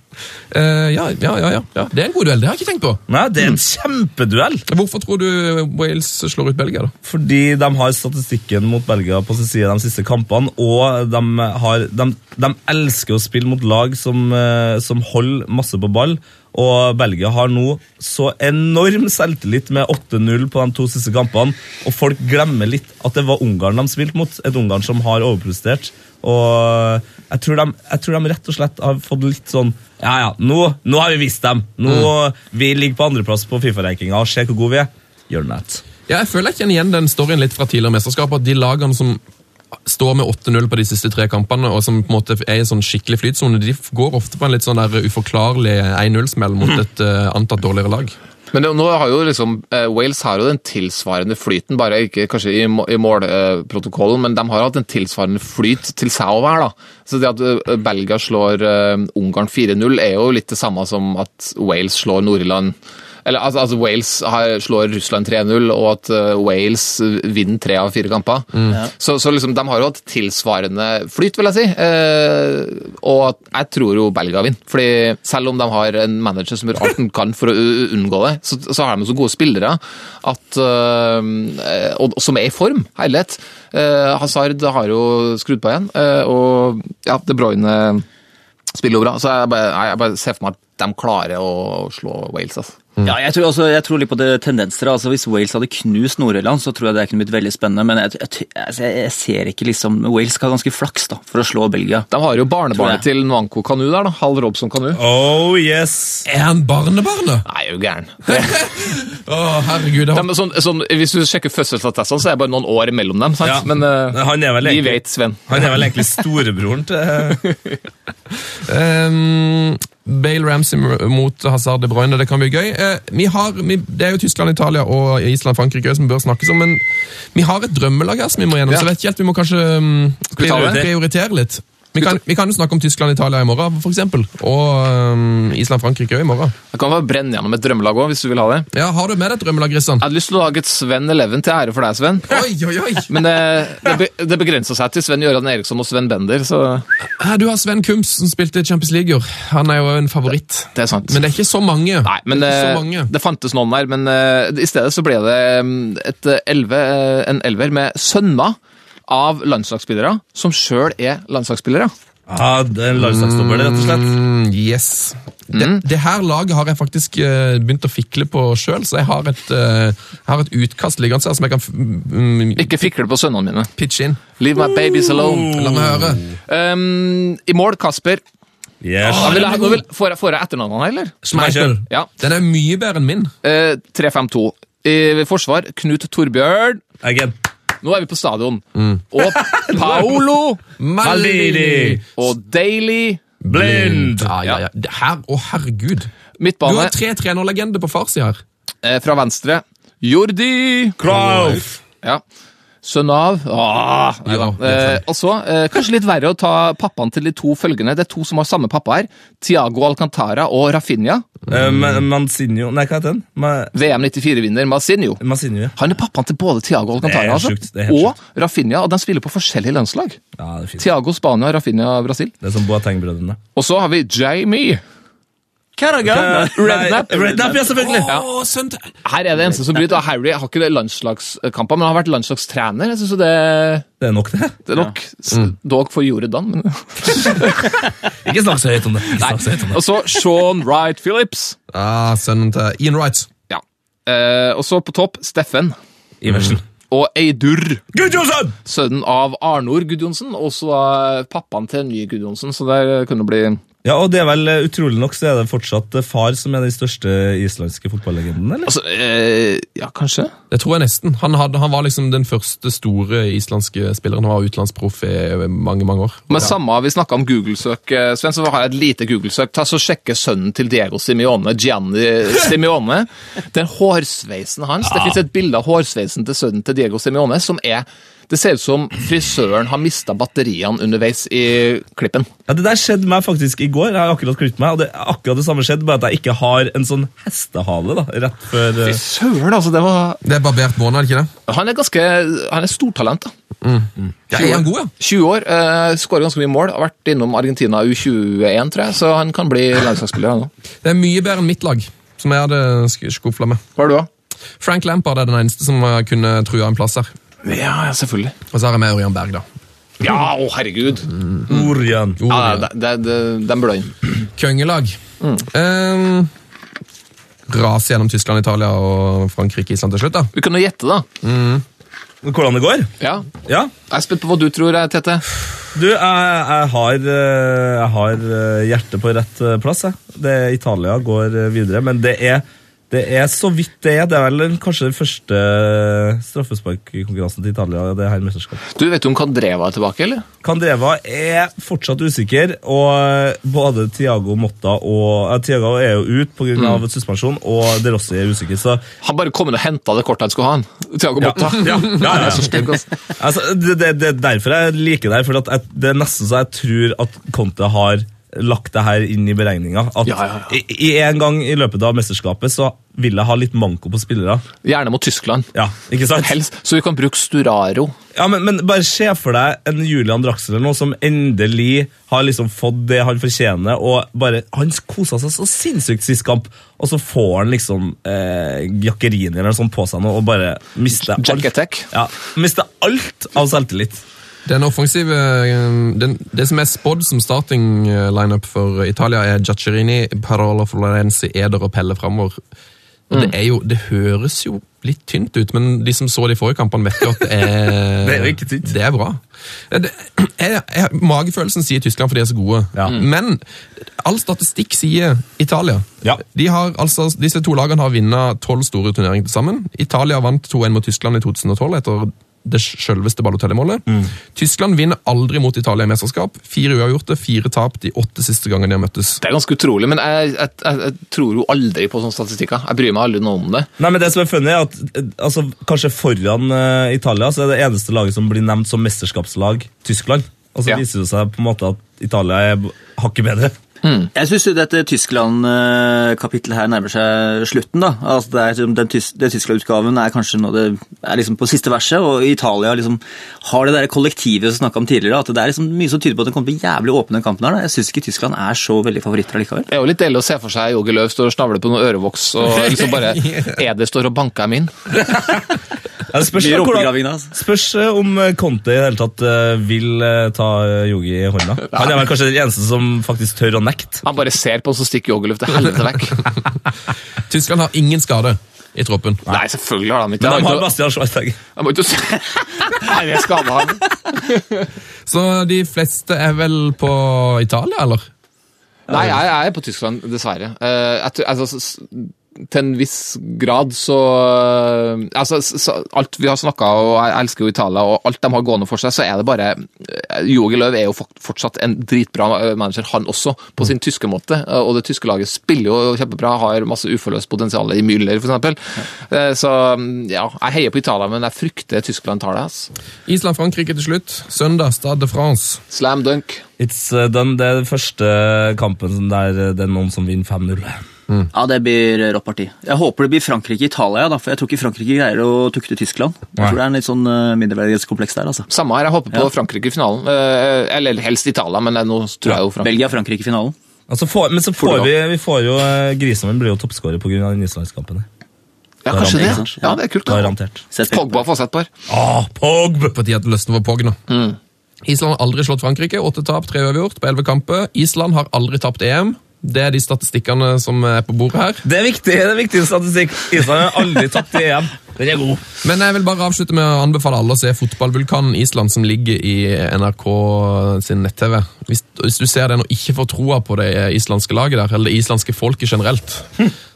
Uh, ja, ja, ja, ja. Det er en god duell, det har jeg ikke tenkt på. Nei, det er en kjempeduell! Hvorfor tror du Wales slår ut Belgia, da? Fordi de har statistikken mot Belgia på sin side de siste kampene, og de, har, de, de elsker å spille mot lag som, eh, som holder masse på ball. Og Belgia har nå så enorm selvtillit med 8-0 på de to siste kampene, og folk glemmer litt at det var Ungarn de spilte mot, et Ungarn som har overprestert. Og jeg tror, de, jeg tror de rett og slett har fått litt sånn Ja, ja, nå, nå har vi vist dem. Nå, Vi ligger på andreplass på Fifa-rankinga og ser hvor gode vi er. Gjør den rett. Ja, jeg føler jeg kjenner igjen den storyen litt fra tidligere mesterskap, at de lagene som står med 8-0 på de siste tre kampene, og som på en måte er i en sånn skikkelig flytsone, de går ofte på en litt sånn der uforklarlig 1-0-smell mot et uh, antatt dårligere lag. Men det, nå har jo liksom, eh, Wales har jo den tilsvarende flyten, bare ikke kanskje i, i målprotokollen, men de har hatt en tilsvarende flyt til seg å være. Så det at eh, Belgia slår eh, Ungarn 4-0 er jo litt det samme som at Wales slår Nord-Irland eller altså, altså Wales har, slår Russland 3-0, og at eh, Wales vinner tre av fire kamper. Så, så liksom, de har jo hatt tilsvarende flyt, vil jeg si. Eh, og at jeg tror jo Belgia vinner. Fordi selv om de har en manager som gjør alt han kan for å unngå det, så, så har de så gode spillere at, eh, og, som er i form, herlighet. Eh, Hazard har jo skrudd på igjen, eh, og ja, De Bruyne spiller jo bra. Så jeg bare, jeg bare ser for meg at de klarer å slå Wales. Altså. Ja, jeg tror, også, jeg tror litt på det tendenser. altså Hvis Wales hadde knust Nord-Irland, så tror jeg det kunne blitt veldig spennende. Men jeg, jeg, altså, jeg ser ikke liksom Wales skal ha ganske flaks da, for å slå Belgia. De har jo barnebarnet til Nwanko Kanu der, da. Hal Robson Kanu. Oh yes! Er han barnebarnet? Nei, er jo gæren. oh, herregud. De, Det er sånn, sånn, hvis du sjekker fødselsattestene, så er det bare noen år mellom dem. Sant? Ja. Men uh, Han er vel vi egentlig- vet, Sven. Han er vel egentlig storebroren til Um, Bale Ramsey mot Hazard de Bruyne, det kan bli gøy. Eh, vi har, vi, det er jo Tyskland, Italia og Island Frankrike som bør snakkes om, men vi har et drømmelag her som vi må gjennom, Ja. så vet ikke helt, vi må kanskje um, prioritere litt. Vi kan, vi kan jo snakke om Tyskland-Italia i morgen, for eksempel. Og um, Island-Frankrike i morgen. Jeg kan bare brenne gjennom et drømmelag òg, hvis du vil ha det. Ja, Har du med deg et drømmelag, Kristian? Jeg hadde lyst til å lage et Sven Eleven til ære for deg, Sven. Oi, oi, oi! Men det, det, det begrenser seg til Sven Gøran Eriksson og Sven Bender, så Du har Sven Kums, som spilte Champions League i år. Han er jo en favoritt. det er sant. Men det er ikke så mange. Nei, men det det, mange. det fantes noen der, men uh, i stedet så ble det mm, et eh, elve, eh, en elver med sønner av landslagsspillere, som sjøl er landslagsspillere. Ja, det er landslagsdommer, rett og slett. Mm, yes. Det, det her laget har jeg faktisk eh, begynt å fikle på sjøl, så jeg har et, eh, jeg har et utkast liggende her som jeg kan mm, Ikke fikle på sønnene mine. Pitch in. Leave my babies alone. La meg høre. Um, I mål, Kasper. Yes. Ja, vil jeg, vil, får, jeg, får jeg etternavnene eller? Schmeichel. Ja. Den er mye bedre enn min. Uh, 3-5-2. I forsvar, Knut Torbjørn. Again. Nå er vi på stadion. Og Paolo Maldini. og Daily. Blind. Ja, ja, ja. Her, å herregud. Du har tre trenerlegender på farssida her. eh, fra venstre. Jordi. Cruyff. Ja. Sønn av Åh, nei. Ja, eh, Og eh, kanskje litt verre å ta pappaen til de to følgende. Det er to som har samme pappa her. Tiago Alcantara og Rafinha. Uh, Mansinho Nei, hva heter den? Ma VM 94-vinner Mansinho. Mansinho ja. Han er pappaen til både Tiago Alcantara altså, sjukt, og Rafinha, og de spiller på forskjellige landslag. ja. Tiago Spania, Rafinha Brasil. Det er som Boateng-brødrene. Og så har vi Jamie. Redknapp. Rednap. Rednap, ja, selvfølgelig! Oh, Her er det eneste som bryter. og Harry har ikke det landslagskamper, men han har vært landslagstrener. Jeg synes det, Det er nok, det. det er nok mm. dog for Jordan. Men. Ikke snakk så høyt om det. Ikke snakk så høyt om det. Og så Sean Wright Phillips. Ah, sønnen til Ian Wright. Ja. Eh, og så på topp Steffen. Iversen. Og Eidur, Gudjonsen! sønnen av Arnor Gudjonsen, og så da pappaen til Nye Gudjonsen. Så der kunne det bli Ja, og det er vel eh, utrolig nok så er det fortsatt eh, far som er den største islandske fotballegenden, eller? Altså, eh, ja, kanskje? Det tror jeg nesten. Han, hadde, han var liksom den første store islandske spilleren. Han var utenlandsproff i mange mange år. Men samme, vi snakka om Google-søk, eh, Sven, så har jeg et lite Google-søk. Ta så Sjekke sønnen til Diego Simione, Gianni Simione. Den hårsveisen hans. Det fins et bilde av hårsveisen til sønnen til Diego Simione som er Det ser ut som frisøren har mista batteriene underveis i klippen. Ja, Det der skjedde meg faktisk i går. Jeg har akkurat klippet meg, og det er akkurat det samme skjedde, bare at jeg ikke har en sånn hestehale da, rett før Fy eh, søren, altså. Det var Det er barbert måned, er det ikke det? Han er ganske Han er stortalent, da. Ja, er han god, ja? 20 år, eh, skårer ganske mye mål. Har vært innom Argentina U21, tror jeg, så han kan bli landslagsspiller. nå. Det er mye bedre enn mitt lag, som jeg hadde sk- skufla med. Hva er du, da? Frank Lampard er den eneste som kunne trua en plass her. Ja, ja, selvfølgelig. Og så har jeg med Ørjan Berg, da. Ja, å herregud! Orion. Ja, det, det, det, Den burde inn. Kongelag. Um, ras gjennom Tyskland, Italia og Frankrike, Island til slutt, da. Vi kan jo gjette, da. Hvordan det går? Ja. Ja. Jeg er spent på hva du tror, eh, Tete. Du, jeg, jeg har, eh, jeg har eh, hjertet på rett plass. Jeg. Det, Italia går videre, men det er, det er så vidt det er. Det er vel kanskje den første straffesparkkonkurransen til Italia. det her mesterskapet. Du Vet du om Candreva er tilbake, eller? Candreva er fortsatt usikker, og både Tiago Motta og eh, Tiago er jo ute pga. av suspensjon, og De Rossi er usikker. Så Han bare kom inn og henta det kortet han skulle ha. han. Thiago Motta. Ja, ja, ja, ja. altså. det, det, det er derfor jeg liker det her, for det er nesten så jeg tror at Conte har lagt det her inn i beregninga. At Ja, ja, ja. i- en gang i løpet av mesterskapet så vil jeg ha litt manko på spillere. Gjerne mot Tyskland. Ja, ikke sant? Helst, så vi kan bruke Sturaro. Ja, men, men bare se for deg en Julian Draxler nå som endelig har liksom fått det han fortjener, og bare, han kosa seg så sinnssykt sist kamp, og så får han liksom eh, Jackerini eller noe sånt på seg nå, og bare mister alt. Ja, mister alt av selvtillit. Den offensive eh, den, Det som er spådd som starting eh, lineup for Italia, er Giaccherini, Parola Florenzi, Eder og Pelle framover. Mm. det, jo, det høres jo litt tynt ut, men de som så de forrige kampene, vet jo at det er Det er ikke tynt. Det er bra. Det, jeg, jeg, magefølelsen sier Tyskland fordi de er så gode, Ja. men all statistikk sier Italia. Ja. De har, altså, disse to lagene har vunnet tolv store turneringer til sammen. Italia vant 2-1 mot Tyskland i 2012 etter det selveste Balotelli-målet. Tyskland vinner aldri mot Italia i mesterskap. Fire uavgjorte, fire tap de åtte siste gangene de har møttes. Det er ganske utrolig, men jeg, jeg, jeg, jeg tror jo aldri på sånne statistikker. Jeg bryr meg aldri noe om det. Nei, men det som er funnet er at altså, Kanskje foran uh, Italia så er det eneste laget som blir nevnt som mesterskapslag, Tyskland. og så Ja. viser det seg på en måte at Italia er hakket bedre. Jeg syns dette Tyskland-kapittelet her nærmer seg slutten. da. Altså det er, liksom- den, tys den Tyskland-utgaven er kanskje nå det er liksom på siste verset, og Italia liksom har det der kollektivet som snakka om tidligere. at Det er liksom mye som tyder på at den kommer til å bli jævlig åpen, den kampen her. da. Jeg syns ikke Tyskland er så veldig favoritter allikevel. Det er jo litt deilig å se for seg Jogi Løv står og snavler på noe ørevoks, og liksom bare Eder står og banker dem inn. Ja, spørs, hvordan, spørs eh, om eh, Conte i det hele tatt eh, vil ta Jogi i hånda. Han er vel kanskje den eneste som faktisk tør å nekte. Han bare ser på, og så stikker joggeluftet til helvete vekk. Tyskland har ingen skade i troppen. Nei, selvfølgelig har han ikke Men de har det. Bastian Schweinsteiger. Jeg må ikke si Nei, det skader han. Så de fleste er vel på Italia, eller? Nei, jeg, er på Tyskland, dessverre. Uh, jeg, altså, til en viss grad så altså, så, Alt vi har snakka og jeg elsker jo Italia, og alt de har gående for seg, så er det bare eh, Jogi Løw er jo fortsatt en dritbra eh, manager, han også, på sin tyske måte. eh, Og det tyske laget spiller jo kjempebra, har masse uforløst potensial i Müller, f.eks. Så ja, jeg heier på Italia, men jeg frykter Tyskland tar det. ass. Island-Frankrike til slutt. Søndag, Stade de France. Slam dunk. It's done. Det er den første kampen der eh, det er noen som vinner 5-0. Ja, det blir rått parti. Jeg håper det blir Frankrike-Italia, da, for jeg tror ikke Frankrike greier å tukte Tyskland. Jeg Nei. tror det er en litt sånn uh, mindreverdighetskompleks der, altså. Samme her, jeg håper på Ja. Frankrike i finalen. Eh, Eller helst Italia, men eh, nå tror jeg jo Frankrike. Belgia-Frankrike-finalen. Altså får, men så får vi, vi får jo eh, Griezmann blir jo toppskårer pga. den islandskampen. Ja, kanskje det. Ja, det er kult. da. Garantert. Pogba får sett et par. Ah, Pogba! På tide at det løsner for Pog nå. Island har aldri slått Frankrike. Åtte tap, tre uavgjort på elleve kamper. Island har aldri tapt EM. Det er de statistikkene som er på bordet her. Det er viktig, det er viktig statistikk. Island har aldri tapt i EM. Den er god. Men jeg vil bare avslutte med å anbefale alle å se Fotballvulkanen Island, som ligger i NRK sin nett-TV. Hvis, hvis du ser den og ikke får troa på det islandske laget der, eller det islandske folket generelt,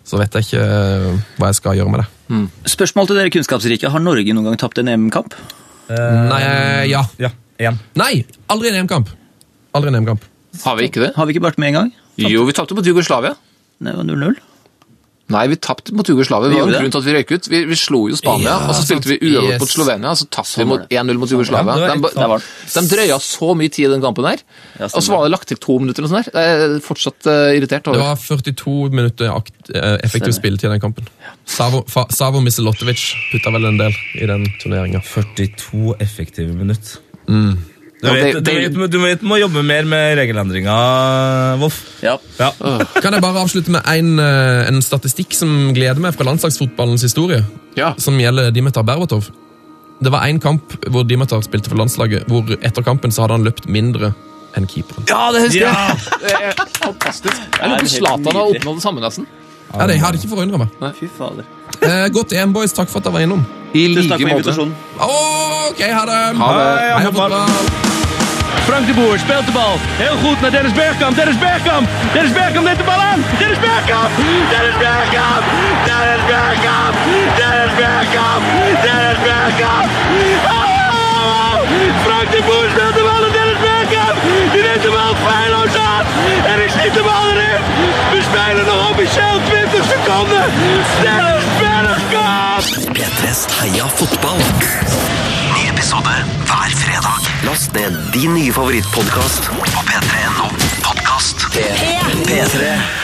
så vet jeg ikke eh, hva jeg skal gjøre med det. Spørsmål til dere kunnskapsrike. Har Norge noen gang tapt en EM-kamp? Nei, ja. Ja. Nei, aldri en EM-kamp. Aldri en EM-kamp. Har vi ikke det? Har vi ikke vært med en gang? Jo, vi tapte mot Jugoslavia. Det var 0-0. Nei, vi tapte mot Jugoslavia. Det var en grunn til at vi røyk ut. Vi, vi slo jo Spania, Ja, og så spilte vi uavgjort Yes. mot Slovenia, og så tapte vi mot 1-0 mot Jugoslavia. Ja, de, de drøya så mye tid i den kampen der. Ja, og så var det lagt til to minutter. eller noe sånt der. Jeg er fortsatt uh, irritert Det var 42 minutter akt, eh, effektiv Stemmer. spilletid i den kampen. Savo, fa, Savo Miselotovic putta vel en del i den turneringa. 42 effektive minutter. Du, Ja, vet, det- du, det- vet, du vet du må jobbe mer med regelendringa, Voff. Ja. Ja. Kan jeg bare avslutte med en, eh, en statistikk som gleder meg fra landslagsfotballens historie, Ja. som gjelder Dimitar Berbatov. Det var én kamp hvor Dimitar spilte for landslaget, hvor etter kampen så hadde han løpt mindre enn keeperen. ja, det husker Ja. jeg! Det er fantastisk. Jeg lurer på Zlatan har oppnådd det samme, nesten. Ja, det hadde ikke forundra meg. Nei, Fy fader. Eh, godt EM, boys. Takk for at dere var innom. I Tusen takk like for måte. invitasjonen. Ok, ha det! Ha det. Hei, Heia fotball! Frank de Boer speelt de bal. Heel goed naar Dennis Bergkamp. Dennis Bergkamp. Dennis Bergkamp neemt de bal aan. Dennis Bergkamp. Dennis Bergkamp. Dennis Bergkamp. Dennis Bergkamp. Dennis Bergkamp. Oh! Frank de Boer speelt Bergkamp. Die neemt de bal feilloos aan. En ik schiet de bal erin. We spelen nog officieel 20 seconden. Dennis Bergkamp. P3s Heia fotball. Ny episode hver fredag. Last ned din nye favorittpodkast på p3.no podkast. P3.